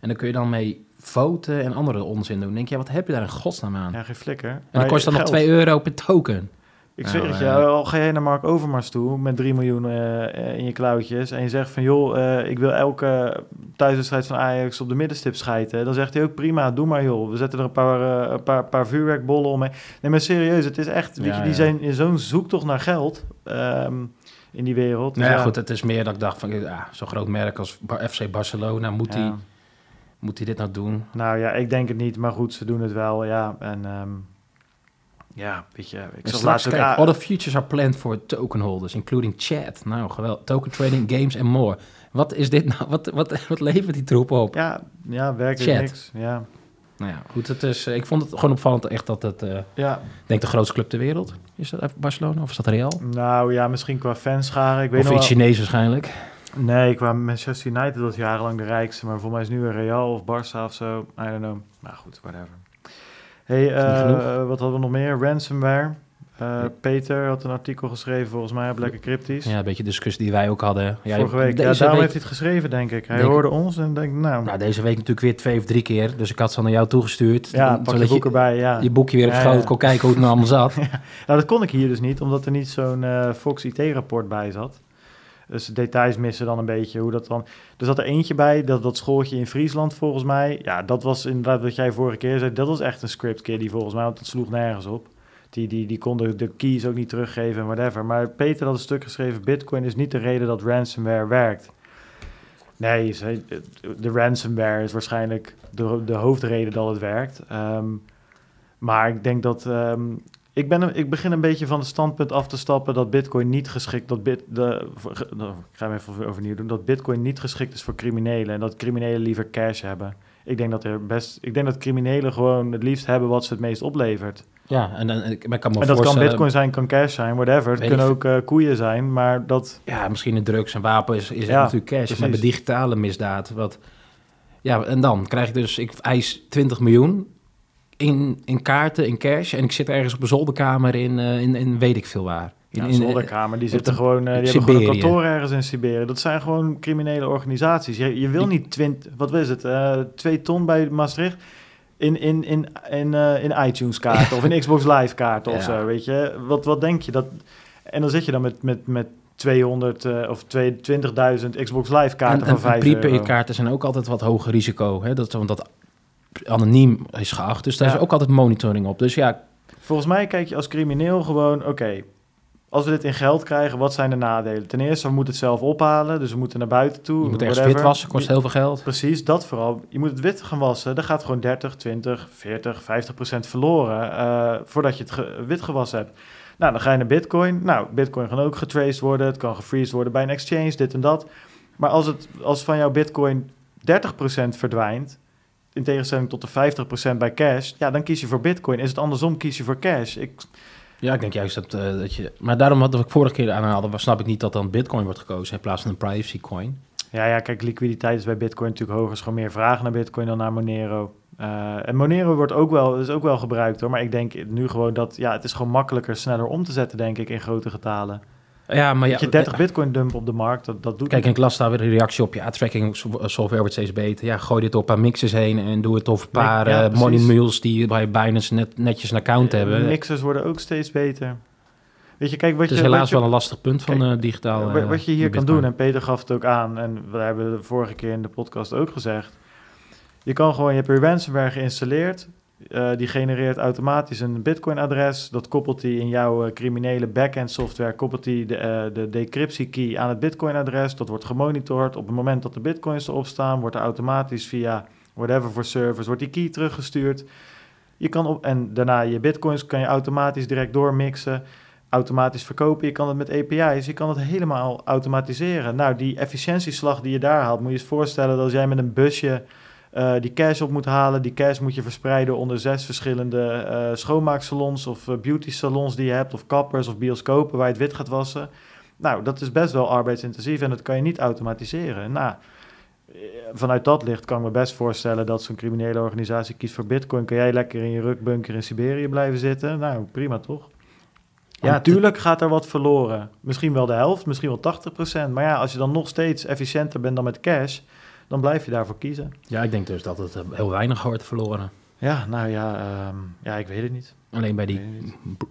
En dan kun je dan mee voten en andere onzin doen. Dan denk je, ja, wat heb je daar in godsnaam aan? Ja, geen flikker. en dan kost dan nog 2 euro per token. Ik zweer het je, al ga jij naar Mark Overmars toe met 3 miljoen eh, eh, in je klauwtjes en je zegt van joh, eh, ik wil elke thuiswedstrijd van Ajax op de middenstip schijten, dan zegt hij ook prima, doe maar joh, we zetten er een paar, een paar, paar vuurwerkbollen omheen. Nee, maar serieus, het is echt, weet Ja, je, die ja. zijn in zo'n zoektocht naar geld ehm, in die wereld. Dus Nou ja, goed, het is meer dat ik dacht van, ja, zo'n groot merk als FC Barcelona, moet die, moet dit nou doen? Nou ja, ik denk het niet, maar goed, ze doen het wel, ja. En ehm, ja, weet je, ik En zag straks, laatst ook... kijk, ah, all the futures are planned for token holders, including chat. Nou, geweldig. Token trading, games en more. Wat is dit nou? Wat, wat, wat levert die troep op? ja, ja, werkelijk niks, ja. Nou ja, goed. Het is, eh, ik vond het gewoon opvallend echt dat het, ik Ja, denk de grootste club ter wereld. Is dat Barcelona of is dat Real? nou ja, misschien qua fanscharen, ik weet Of nog iets wel- Chinees waarschijnlijk. Nee, qua Manchester United was jarenlang de rijkste, maar voor mij is nu een Real of Barça of zo. I don't know. Maar goed, whatever. Hey, eh, eh, wat hadden we nog meer? Ransomware. Eh. Peter had een artikel geschreven, volgens mij op Lekker Cryptisch. Ja, een beetje discussie die wij ook hadden. Ja, Vorige week. Ja, daarom week, heeft hij het geschreven, denk ik. Hij Denk- hoorde ons en denk nou, nou, deze week natuurlijk weer twee of drie keer. Dus ik had ze naar jou toegestuurd. ja, pak je boek erbij, ja. je, je boekje weer op Ja, schoot kon kijken hoe het nou allemaal zat. Nou, dat kon ik hier dus niet, omdat er niet zo'n eh, Fox IT-rapport bij zat. Dus de details missen dan een beetje hoe dat dan... Er zat er eentje bij, dat, dat schooltje in Friesland volgens mij. Ja, dat was inderdaad wat jij vorige keer zei. Dat was echt een script kid die volgens mij, want dat sloeg nergens op. Die, die, die kon de, keys ook niet teruggeven en whatever. Maar Peter had een stuk geschreven, bitcoin is niet de reden dat ransomware werkt. Nee, de ransomware is waarschijnlijk de, de hoofdreden dat het werkt. Ehm, maar ik denk dat... ehm, Ik, ben, ik begin een beetje van het standpunt af te stappen dat Bitcoin niet geschikt, dat bit, de, ik ga hem even overnieuw doen, dat Bitcoin niet geschikt is voor criminelen en dat criminelen liever cash hebben. Ik denk dat er best, ik denk dat criminelen gewoon het liefst hebben wat ze het meest oplevert. Ja, en dan ik, maar ik kan me en dat kan. Bitcoin zijn, kan cash zijn, whatever. Het kunnen ook eh, koeien zijn, maar dat, Ja, misschien een drugs en wapen is, is Ja, natuurlijk cash. precies. Maar de digitale misdaad, wat... Ja, en dan krijg ik dus... Ik eis 20 miljoen in, in kaarten, in cash. En ik zit ergens op een zolderkamer in, eh, in, in weet ik veel waar. In, ja, in, zolderkamer, die zitten gewoon, eh, die hebben gewoon een kantoor ergens in Siberië. Dat zijn gewoon criminele organisaties. Je, je wil niet twint, wat is het, eh, twee ton bij Maastricht in, in, in, in, in iTunes kaarten of in Xbox Live kaarten of zo, weet je. Wat, wat denk je? Dat, en dan zit je dan met, met, met 200 eh, of twee- 20.000 Xbox Live kaarten en, van en 5 euro. prepaid-kaarten zijn ook altijd wat hoger risico. Hè? Dat, want dat anoniem is geacht. Dus daar Ja. is ook altijd monitoring op. Dus ja, Volgens mij kijk je als crimineel gewoon, oké, als we dit in geld krijgen, wat zijn de nadelen? Ten eerste, we moeten het zelf ophalen, dus we moeten naar buiten toe. je moet ergens wit wassen, kost heel veel geld. Precies, dat vooral. Je moet het wit gaan wassen. Dan gaat gewoon 30, 20, 40, 50 procent verloren eh, voordat je het ge- wit gewassen hebt. Nou, dan ga je naar Bitcoin. Nou, Bitcoin kan ook getraced worden. Het kan gefreezed worden bij een exchange, dit en dat. Maar als, het, als van jouw Bitcoin 30 procent verdwijnt, in tegenstelling tot de 50 procent bij cash, ja, dan kies je voor Bitcoin. Is het andersom, kies je voor cash. Ik, Ja, ik denk juist dat, eh, dat je... Maar daarom had ik vorige keer aanhaalde, snap ik niet dat dan bitcoin wordt gekozen in plaats van een privacy coin. Ja, ja, kijk, liquiditeit is bij Bitcoin natuurlijk hoger. Er is gewoon meer vraag naar Bitcoin dan naar Monero. Eh, en Monero wordt ook wel, is ook wel gebruikt hoor. Maar ik denk nu gewoon dat ja, het is gewoon makkelijker, sneller om te zetten, denk ik, in grote getalen. Ja, maar ja, dat je 30 Bitcoin dump op de markt, dat, dat doet Kijk, en ik las daar weer een reactie op. Ja, tracking so- software wordt steeds beter. Ja, gooi dit op een paar mixers heen en doe het over een paar Ja, eh, money mules die bij Binance net, netjes een account Eh, hebben. Mixers worden ook steeds beter. Weet je, kijk, wat het is je, helaas je, wel een lastig punt van Kijk, eh, digitaal. wa- eh, wat je hier kan doen, en Peter gaf het ook aan, en we hebben de vorige keer in de podcast ook gezegd. Je kan gewoon, je hebt je ransomware geïnstalleerd. Eh, die genereert automatisch een Bitcoin-adres. Dat koppelt hij in jouw eh, criminele backend software. Koppelt hij de, eh, de decryptie-key aan het Bitcoin-adres. Dat wordt gemonitord. Op het moment dat de Bitcoins erop staan, wordt er automatisch via whatever voor servers wordt die key teruggestuurd. Je kan op, en daarna je Bitcoins kan je automatisch direct doormixen. Automatisch verkopen. Je kan het met API's. Je kan het helemaal automatiseren. Nou, die efficiëntieslag die je daar haalt, moet je eens voorstellen dat als jij met een busje eh, die cash op moet halen. Die cash moet je verspreiden onder zes verschillende eh, schoonmaaksalons of eh, beauty salons die je hebt, of kappers of bioscopen waar je het wit gaat wassen. Nou, dat is best wel arbeidsintensief en dat kan je niet automatiseren. Nou, vanuit dat licht kan ik me best voorstellen dat zo'n criminele organisatie kiest voor Bitcoin. Kan jij lekker in je rukbunker in Siberië blijven zitten? Nou, prima toch? Ja, Want tuurlijk gaat er wat verloren. Misschien wel de helft, misschien wel 80%. Maar ja, als je dan nog steeds efficiënter bent dan met cash, dan blijf je daarvoor kiezen. Ja, ik denk dus dat het eh, heel weinig wordt verloren. Ja, nou ja, ehm, ja, ik weet het niet. Alleen bij die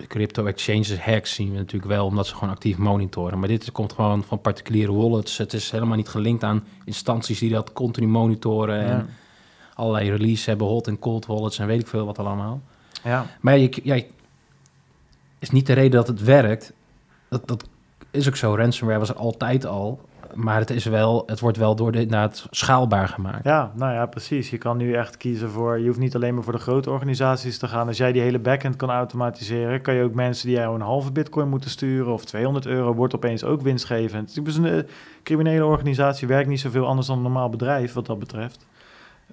crypto exchanges hacks zien we natuurlijk wel, omdat ze gewoon actief monitoren. Maar dit komt gewoon van particuliere wallets. Het is helemaal niet gelinkt aan instanties die dat continu monitoren en allerlei release hebben, hot en cold wallets en weet ik veel wat allemaal. Ja. Maar je, ja, is niet de reden dat het werkt. Dat, dat is ook zo. Ransomware was er altijd al. Maar het, is wel, het wordt wel door de, inderdaad schaalbaar gemaakt. ja, nou ja, precies. Je kan nu echt kiezen voor... Je hoeft niet alleen maar voor de grote organisaties te gaan. Als jij die hele backend kan automatiseren... kan je ook mensen die jou een halve bitcoin moeten sturen... of 200 euro, wordt opeens ook winstgevend. Dus een eh, criminele organisatie werkt niet zoveel anders dan een normaal bedrijf... wat dat betreft.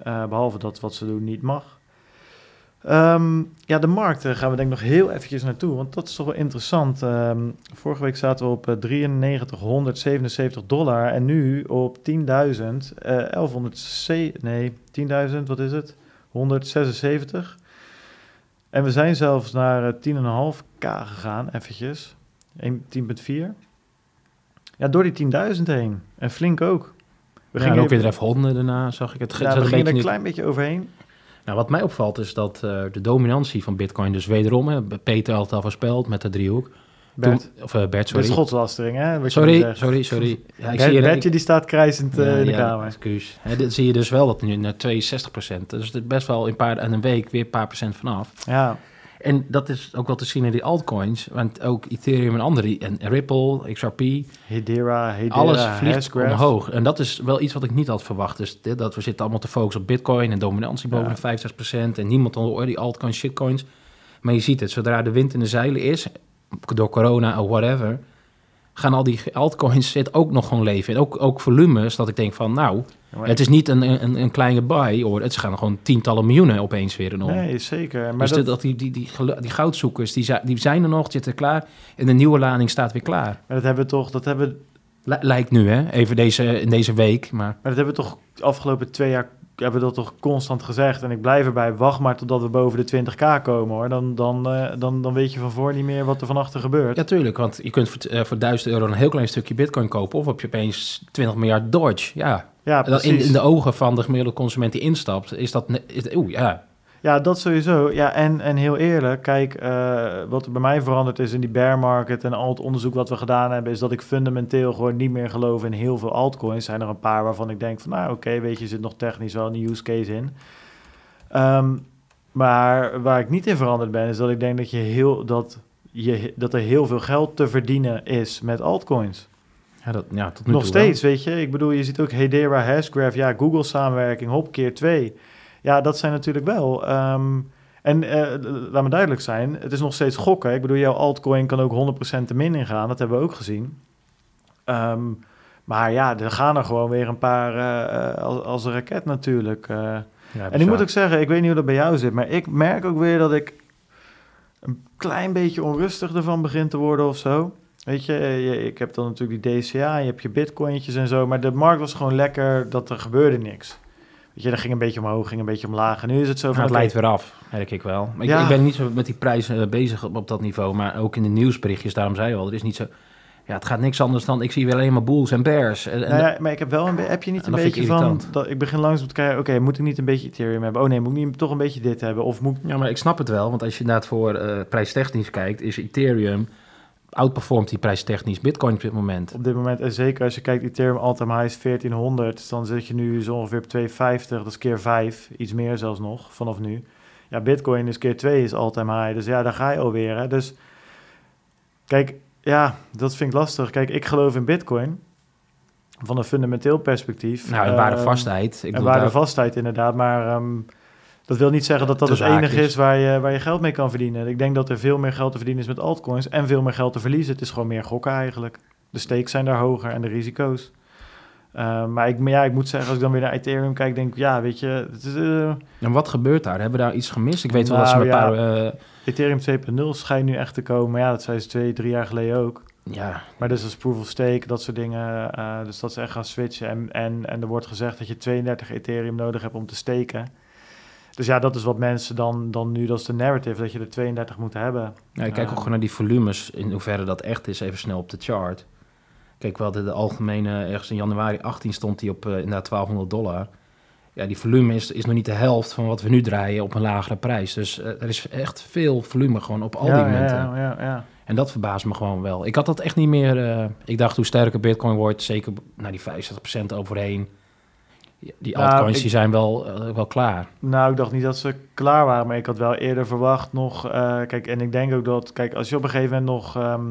Eh, behalve dat wat ze doen niet mag. Ehm, ja, de markt eh, gaan we denk ik nog heel eventjes naartoe, want dat is toch wel interessant. Ehm, vorige week zaten we op eh, 9377 dollar en nu op 10.000, eh 1100, nee, 10.000, wat is het? 176. En we zijn zelfs naar eh, 10,5k gegaan, eventjes. 1 10,4. Ja, door die 10.000 heen. En flink ook. We gingen ook weer even honden daarna, zag ik. Het ja, we gingen er een klein beetje overheen. Nou, wat mij opvalt is dat eh, de dominantie van Bitcoin, dus wederom, hè, Peter had het al voorspeld met de driehoek. Bert, Toen- of eh, Bert, de sorry. schotslastering, hè? Sorry, sorry, sorry. Ja, ik Bert- zie je, Bertje die staat krijzend eh, Ja, in de ja, kamer. Excuus. Hè, dit zie je dus wel dat nu naar 62 procent. Dus best wel in een paar en een week weer een paar procent vanaf. Ja, En dat is ook wel te zien in die altcoins. Want ook Ethereum en andere, en Ripple, XRP, Hedera, Hedera, alles vliegt Hashgraph. omhoog. En dat is wel iets wat ik niet had verwacht. Dus dit, dat we zitten allemaal te focussen op Bitcoin en dominantie boven Ja. de 65 procent. En niemand dan hoor die altcoins, shitcoins. Maar je ziet het, zodra de wind in de zeilen is, door corona of whatever, gaan al die altcoins zit ook nog gewoon leven. En ook, ook volumes, dat ik denk van, nou, het is niet een, een, een kleine buy, hoor. Het gaan gewoon tientallen miljoenen opeens weer in om. Nee, zeker. Maar dus dat, die, die, die, die goudzoekers, die, die zijn er nog, zitten klaar. En de nieuwe lading staat weer klaar. maar dat hebben we toch, dat hebben, lijkt nu, hè? Even deze, in deze week. Maar maar dat hebben we toch de afgelopen twee jaar hebben dat toch constant gezegd. En ik blijf erbij, wacht maar totdat we boven de 20k komen hoor. Dan, dan, eh, dan, dan weet je van voor niet meer wat er van achter gebeurt. ja, tuurlijk. Want je kunt voor, eh, voor 1000 euro een heel klein stukje bitcoin kopen. Of heb je opeens 20 miljard Dodge. Ja, Ja, in, precies. in de ogen van de gemiddelde consument die instapt, is dat... Is, oeh, ja. Ja, dat sowieso. Ja, en, en heel eerlijk, kijk, eh, wat er bij mij veranderd is in die bear market en al het onderzoek wat we gedaan hebben, is dat ik fundamenteel gewoon niet meer geloof in heel veel altcoins. Er zijn er een paar waarvan ik denk van, nou oké, weet je, er zit nog technisch wel een use case in. Ehm, maar waar ik niet in veranderd ben, is dat ik denk dat, je heel, dat, je, dat er heel veel geld te verdienen is met altcoins. Ja, dat, ja, tot nu Nog toe wel. steeds, weet je. Ik bedoel, je ziet ook Hedera, Hashgraph, ja, Google samenwerking, hop, keer twee. Ja, dat zijn natuurlijk wel. ehm, en eh, laat me duidelijk zijn, het is nog steeds gokken. Ik bedoel, jouw altcoin kan ook 100% te min ingaan. Dat hebben we ook gezien. Ehm, maar ja, er gaan er gewoon weer een paar eh, eh, als, als een raket natuurlijk. Ja, En ik moet ook zeggen, ik weet niet hoe dat bij jou zit, maar ik merk ook weer dat ik een klein beetje onrustig ervan begin te worden of zo. Weet je, je- ik heb dan natuurlijk die DCA, je hebt je bitcointjes en zo, maar de markt was gewoon lekker dat er gebeurde niks. Weet je, dat ging een beetje omhoog, ging een beetje omlaag. En nu is het zo Ja, van, het leidt weer af, merk ik wel. Ik, Ja. ik ben niet zo met die prijzen eh, bezig op, op dat niveau. Maar ook in de nieuwsberichtjes, daarom zei je al, er is niet zo... Ja, het gaat niks anders dan... Ik zie weer alleen maar bulls en bears. En, en Nou ja, maar ik heb wel een heb je niet En een ik beetje van, dat, ik begin langzaam te kijken, oké, moet ik niet een beetje Ethereum hebben? Oh nee, moet ik niet toch een beetje dit hebben? Of moet Ja, maar ik snap het wel, want als je inderdaad voor eh prijstechnisch kijkt, is Ethereum outperformt die prijstechnisch Bitcoin op dit moment. Op dit moment, en zeker als je kijkt, Ethereum all-time high is 1400. Dus dan zit je nu zo ongeveer op 250. Dat is keer 5. Iets meer zelfs nog, vanaf nu. Ja, Bitcoin is keer 2 is all-time high. Dus ja, daar ga je alweer. Hè. Dus kijk, ja, dat vind ik lastig. Kijk, ik geloof in Bitcoin. Van een fundamenteel perspectief. Nou, en Ehm, waardevastheid. Ik en waardevastheid inderdaad. Maar ehm, dat wil niet zeggen dat dat het enige is waar je, waar je geld mee kan verdienen. Ik denk dat er veel meer geld te verdienen is met altcoins en veel meer geld te verliezen. Het is gewoon meer gokken eigenlijk. De stakes zijn daar hoger en de risico's. Ehm, maar, ik, maar ja, ik moet zeggen, als ik dan weer naar Ethereum kijk, denk ik, ja, weet je, het is, eh, En wat gebeurt daar? Hebben we daar iets gemist? Ik weet wel dat ze Nou, een ja. paar... eh, Ethereum 2.0 schijnt nu echt te komen. Maar ja, dat zei ze twee, drie jaar geleden ook. ja, Maar dus als proof of stake, dat soort dingen. eh, dus dat ze echt gaan switchen. En, en, en er wordt gezegd dat je 32 Ethereum nodig hebt om te steken. Dus ja, dat is wat mensen dan, dan nu, dat is de narrative, dat je er 32 moet hebben. Ja, ik kijk ook gewoon naar die volumes, in hoeverre dat echt is, even snel op de chart. Kijk wel, de, de algemene, ergens in januari 18 stond die op eh, inderdaad 1200 dollar. Ja, die volume is, is nog niet de helft van wat we nu draaien op een lagere prijs. Dus eh, er is echt veel volume gewoon op al ja, die munten. Ja, ja, ja. En dat verbaast me gewoon wel. Ik had dat echt niet meer... eh, ik dacht, hoe sterker Bitcoin wordt, zeker naar die 65% overheen. Die Nou, altcoins ik- zijn wel, eh, wel klaar. Nou, ik dacht niet dat ze klaar waren, maar ik had wel eerder verwacht nog. eh, kijk, en ik denk ook dat, kijk, als je op een gegeven moment nog, ehm,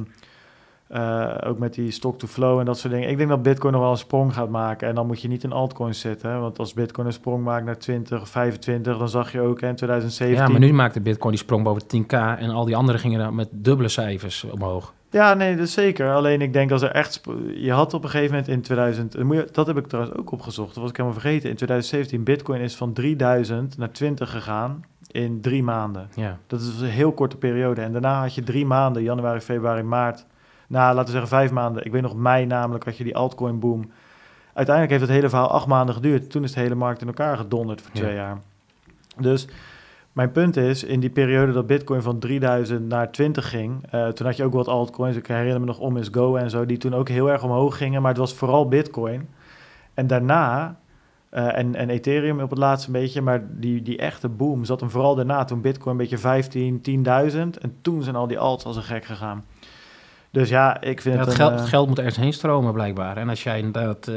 eh, ook met die stock to flow en dat soort dingen, ik denk dat Bitcoin nog wel een sprong gaat maken. En dan moet je niet in altcoins zitten, want als Bitcoin een sprong maakt naar 20 of 25, dan zag je ook in 2017. Ja, maar nu maakte Bitcoin die sprong boven de 10k en al die anderen gingen dan met dubbele cijfers omhoog. Ja, nee, dat zeker. Alleen ik denk als er echt... Je had op een gegeven moment in 2000... dat moet je- Dat heb ik trouwens ook opgezocht. Dat was ik helemaal vergeten. In 2017, Bitcoin is van 3000 naar 20 gegaan in drie maanden. Ja. Dat is een heel korte periode. En daarna had je drie maanden, januari, februari, maart. Nou, laten we zeggen vijf maanden. Ik weet nog mei namelijk, had je die altcoin boom. Uiteindelijk heeft het hele verhaal acht maanden geduurd. Toen is de hele markt in elkaar gedonderd voor Ja. twee jaar. Dus mijn punt is, in die periode dat bitcoin van 3000 naar 20 ging... eh, toen had je ook wat altcoins. Ik herinner me nog Om is Go en zo... die toen ook heel erg omhoog gingen. Maar het was vooral bitcoin. En daarna... eh, en, en Ethereum op het laatste beetje, maar die, die echte boom zat hem vooral daarna toen Bitcoin een beetje 15, 10.000 en toen zijn al die alts als een gek gegaan. Dus ja, ik vind Ja, het, geld, eh, het geld moet ergens heen stromen blijkbaar. En als jij inderdaad...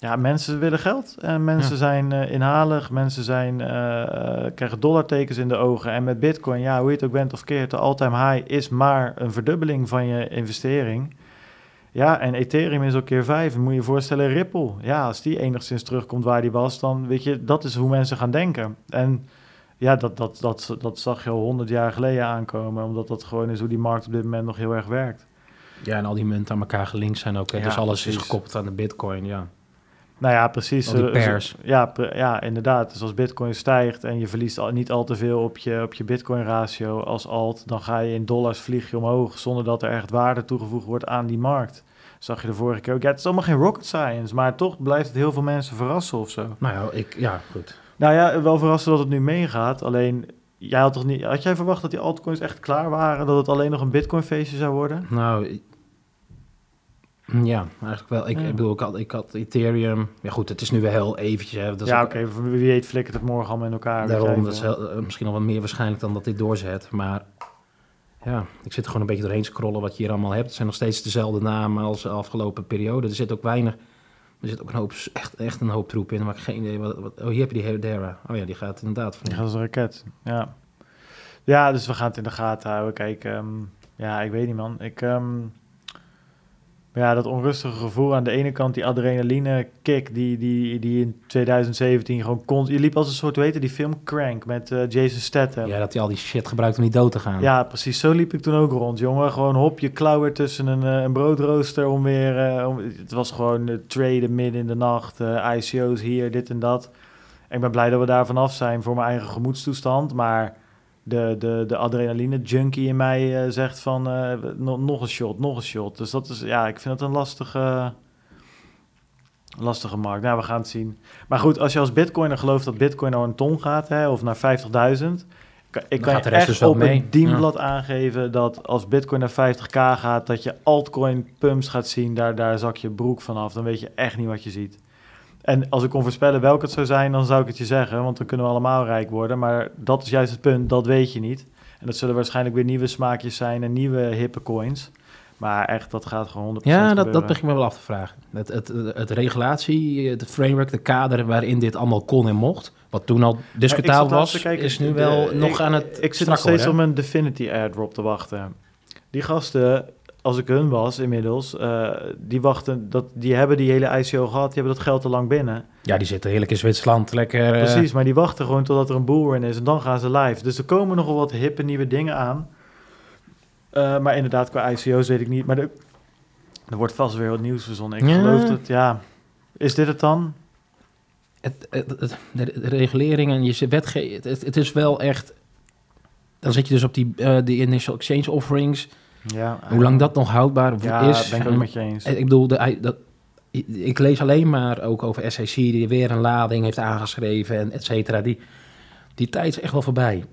Ja, mensen willen geld. En mensen Ja. zijn eh, inhalig. Mensen zijn, eh, eh, krijgen dollartekens in de ogen. En met bitcoin, ja, hoe je het ook bent of keert... de all-time high is maar een verdubbeling van je investering. Ja, en Ethereum is ook keer vijf. Moet je je voorstellen, Ripple. Ja, als die enigszins terugkomt waar die was... dan weet je, dat is hoe mensen gaan denken. En ja, dat, dat, dat, dat zag je al honderd jaar geleden aankomen. Omdat dat gewoon is hoe die markt op dit moment nog heel erg werkt. Ja, en al die munten aan elkaar gelinkt zijn ook. hè. Ja, dus alles precies. is gekoppeld aan de bitcoin, ja. Nou ja, precies. Al eh, pairs. Ja, ja, inderdaad. Dus als bitcoin stijgt en je verliest al, niet al te veel op je, op je bitcoin ratio als alt, dan ga je in dollars vlieg je omhoog zonder dat er echt waarde toegevoegd wordt aan die markt. Zag je de vorige keer ook. Ja, het is allemaal geen rocket science, maar toch blijft het heel veel mensen verrassen of zo. Nou ja, ik, ja, goed. Nou ja, wel verrassen dat het nu meegaat. Alleen, jij had toch niet, had jij verwacht dat die altcoins echt klaar waren? Dat het alleen nog een bitcoin feestje zou worden? Nou, ja, eigenlijk wel. Ik, Ja. ik bedoel, ik had, ik had Ethereum. Ja, goed, het is nu wel heel eventjes. Hè. Dat is ja, oké, wie weet flikkert het morgen allemaal in elkaar. Daarom, dat is heel- eh, misschien nog wat meer waarschijnlijk dan dat dit doorzet. Maar ja, ik zit er gewoon een beetje doorheen scrollen wat je hier allemaal hebt. Het zijn nog steeds dezelfde namen als de afgelopen periode. Er zit ook weinig, er zit ook een hoop, echt, echt een hoop troep in. Maar ik geen idee. Wat, wat- oh, hier heb je die Hedera. Oh ja, die gaat inderdaad van. Die gaat als een raket, ja. Ja, dus we gaan het in de gaten houden. Kijk, ehm, ja, ik weet niet, man. Ik, ehm, ja, dat onrustige gevoel aan de ene kant, die adrenaline kick die, die, die in 2017 gewoon kon. Je liep als een soort, heette die film Crank met eh, Jason Statham. Ja, dat hij al die shit gebruikt om niet dood te gaan. Ja, precies. Zo liep ik toen ook rond, jongen. Gewoon hop, je klauw weer tussen een, eh, een broodrooster om weer... eh, om, het was gewoon uh, traden midden in de nacht, ICO's hier, dit en dat. Ik ben blij dat we daar vanaf zijn voor mijn eigen gemoedstoestand. Maar de, de, de adrenaline junkie in mij eh, zegt van eh, nog, nog een shot, nog een shot. Dus dat is, ja, ik vind het een lastige, lastige markt. Nou, we gaan het zien. Maar goed, als je als bitcoiner gelooft dat bitcoin naar een ton gaat, hè, of naar 50.000... kan- Ik kan je rest echt dus op mee. een dienblad aangeven dat als bitcoin naar 50k gaat, dat je altcoin pumps gaat zien, daar, daar zak je broek vanaf. Dan weet je echt niet wat je ziet. En als ik kon voorspellen welke het zou zijn, dan zou ik het je zeggen, want dan kunnen we allemaal rijk worden. Maar dat is juist het punt, dat weet je niet. En dat zullen waarschijnlijk weer nieuwe smaakjes zijn en nieuwe hippe coins. Maar echt, dat gaat gewoon 100% Ja, dat, dat begin ik me wel af te vragen. Het, het, het regulatie, het framework, de kader waarin dit allemaal kon en mocht, wat toen al discutabel was, kijken, is nu de- wel nog ik- aan het Ik zit nog steeds op mijn Definity airdrop te wachten. Die gasten, als ik hun was inmiddels, eh, die wachten, dat, die hebben die hele ICO gehad, die hebben dat geld te lang binnen. Ja, die zitten heerlijk in Zwitserland, lekker... eh, Precies, maar die wachten gewoon totdat er een bullrun is en dan gaan ze live. Dus er komen nogal wat hippe nieuwe dingen aan. Eh, maar inderdaad, qua ICO's weet ik niet. Maar er, er wordt vast weer wat nieuws verzonnen. Ik Ja. geloof dat, ja. Is dit het dan? het, het, het- de, de regulering en je wetgeving, het, het is wel echt... Dan zit je dus op die, die initial exchange offerings. Ja. Hoe lang dat nog houdbaar ja, is. ben ik ook met je eens. Ik bedoel, de, dat, ik- lees alleen maar ook over SEC die weer een lading heeft aangeschreven en et cetera. Die, die tijd is echt wel voorbij.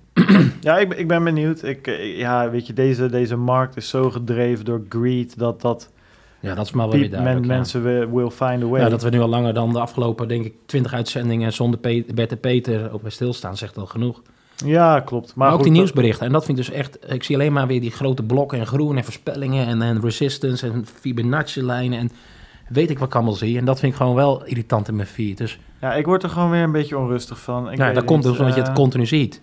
Ja, ik, ben- ik ben benieuwd. Ik, eh, ja, weet je, deze, deze markt is zo gedreven door greed dat dat Ja, dat is maar wel weer men, duidelijk. ja. mensen will, find a way. Ja, dat we nu al langer dan de afgelopen, denk ik, 20 uitzendingen zonder Pe Bert en Peter ook bij stilstaan, zegt al genoeg. Ja, klopt. Maar, Maar, ook goed, die nieuwsberichten. En dat vind ik dus echt... Ik zie alleen maar weer die grote blokken en groen en voorspellingen en, en resistance en Fibonacci-lijnen en weet ik wat ik allemaal zie. En dat vind ik gewoon wel irritant in mijn feed. Dus Ja, ik word er gewoon weer een beetje onrustig van. Ik nou, weet dat komt dus omdat je het Eh, continu ziet.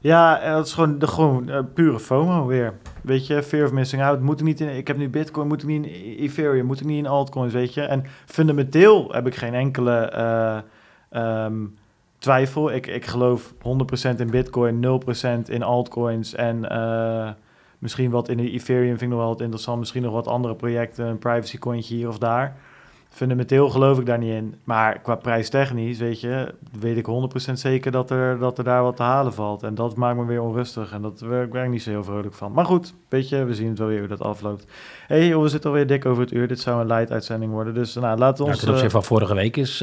Ja, eh, dat is gewoon, de, gewoon eh, pure FOMO weer. Weet je, fear of missing out. Moet ik niet in, ik heb nu Bitcoin, moet ik niet in Ethereum, moet ik niet in altcoins, weet je. En fundamenteel heb ik geen enkele eh, ehm, twijfel. Ik, ik geloof 100% in Bitcoin, 0% in altcoins en eh, misschien wat in de Ethereum vind ik nog wel wat interessant. Misschien nog wat andere projecten, een privacy cointje hier of daar. Fundamenteel geloof ik daar niet in. Maar qua prijstechnisch, weet je, weet ik 100% zeker dat er, dat er daar wat te halen valt. En dat maakt me weer onrustig. En dat werk ik ben ik niet zo heel vrolijk van. Maar goed, weet je, we zien het wel weer hoe dat afloopt. Hé, hey, joh, we zitten alweer dik over het uur. Dit zou een light uitzending worden. Dus nou, laten we Nou, ons... ten opzichte eh, van vorige week is,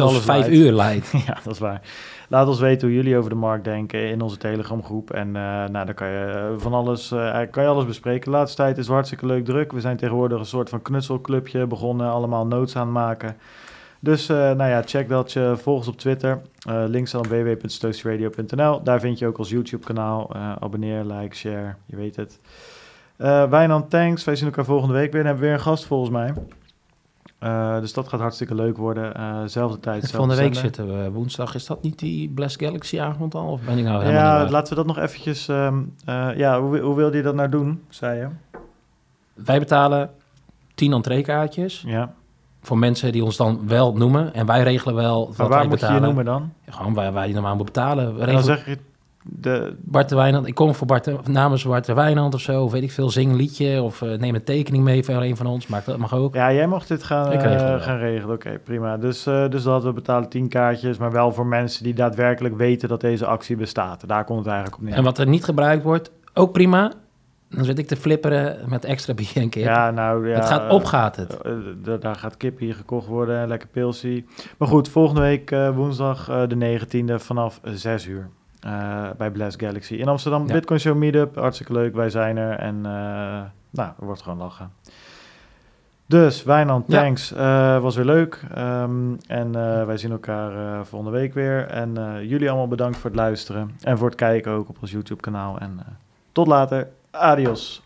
alles vijf light. uur light. ja, dat is waar. Laat ons weten hoe jullie over de markt denken in onze Telegram groep. En eh, nou, dan kan je eh, van alles, eh, kan je alles bespreken. De laatste tijd is het hartstikke leuk druk. We zijn tegenwoordig een soort van knutselclubje begonnen. Allemaal notes aan maken. Dus nou ja, check dat. je volg ons op Twitter. Eh links aan www.stoostieradio.nl. Daar vind je ook ons YouTube kanaal. Eh, abonneer, like, share. Je weet het. Eh Wijnand, thanks. Wij zien elkaar volgende week weer. Dan hebben we weer een gast volgens mij. Eh, dus dat gaat hartstikke leuk worden. Eh zelfde tijd, zelfde Volgende week zender. zitten we woensdag. Is dat niet die Blast Galaxy avond al? Of ben ik nou helemaal Ja, laten we dat nog eventjes... ehm, eh, ja, hoe, hoe wilde je dat nou doen, zei je? Wij betalen 10 entreekaartjes Ja, voor mensen die ons dan wel noemen. En wij regelen wel wat Maar waar wij moet je je noemen dan? Gewoon waar wij normaal moeten betalen. We En dan zeg je de, Bart de Wijnand. Ik kom voor Bart namens Bart de Wijnand of zo. Of weet ik veel, zing een liedje. Of eh, neem een tekening mee voor een van ons. Maakt dat mag ook. Ja, jij mocht dit gaan, Ik regel eh, gaan regelen. Oké, prima. Dus, eh, dus dat we betalen 10 kaartjes, maar wel voor mensen die daadwerkelijk weten dat deze actie bestaat. Daar komt het eigenlijk op neer. En wat er niet gebruikt wordt, ook prima. Dan zit ik te flipperen met extra bier en kip. ja, nou ja. het gaat op, gaat het. daar gaat kip hier gekocht worden en lekker pilsie. Maar goed, volgende week woensdag de 19e vanaf 6 uur. Eh, bij Blast Galaxy in Amsterdam. Ja. Bitcoin Show Meetup, hartstikke leuk. Wij zijn er en eh, nou, er wordt gewoon lachen. Dus, Wijnand, Ja. thanks. Eh, was weer leuk. Ehm, en wij zien elkaar volgende week weer. En jullie allemaal bedankt voor het luisteren. En voor het kijken ook op ons YouTube kanaal. En tot later. Adios.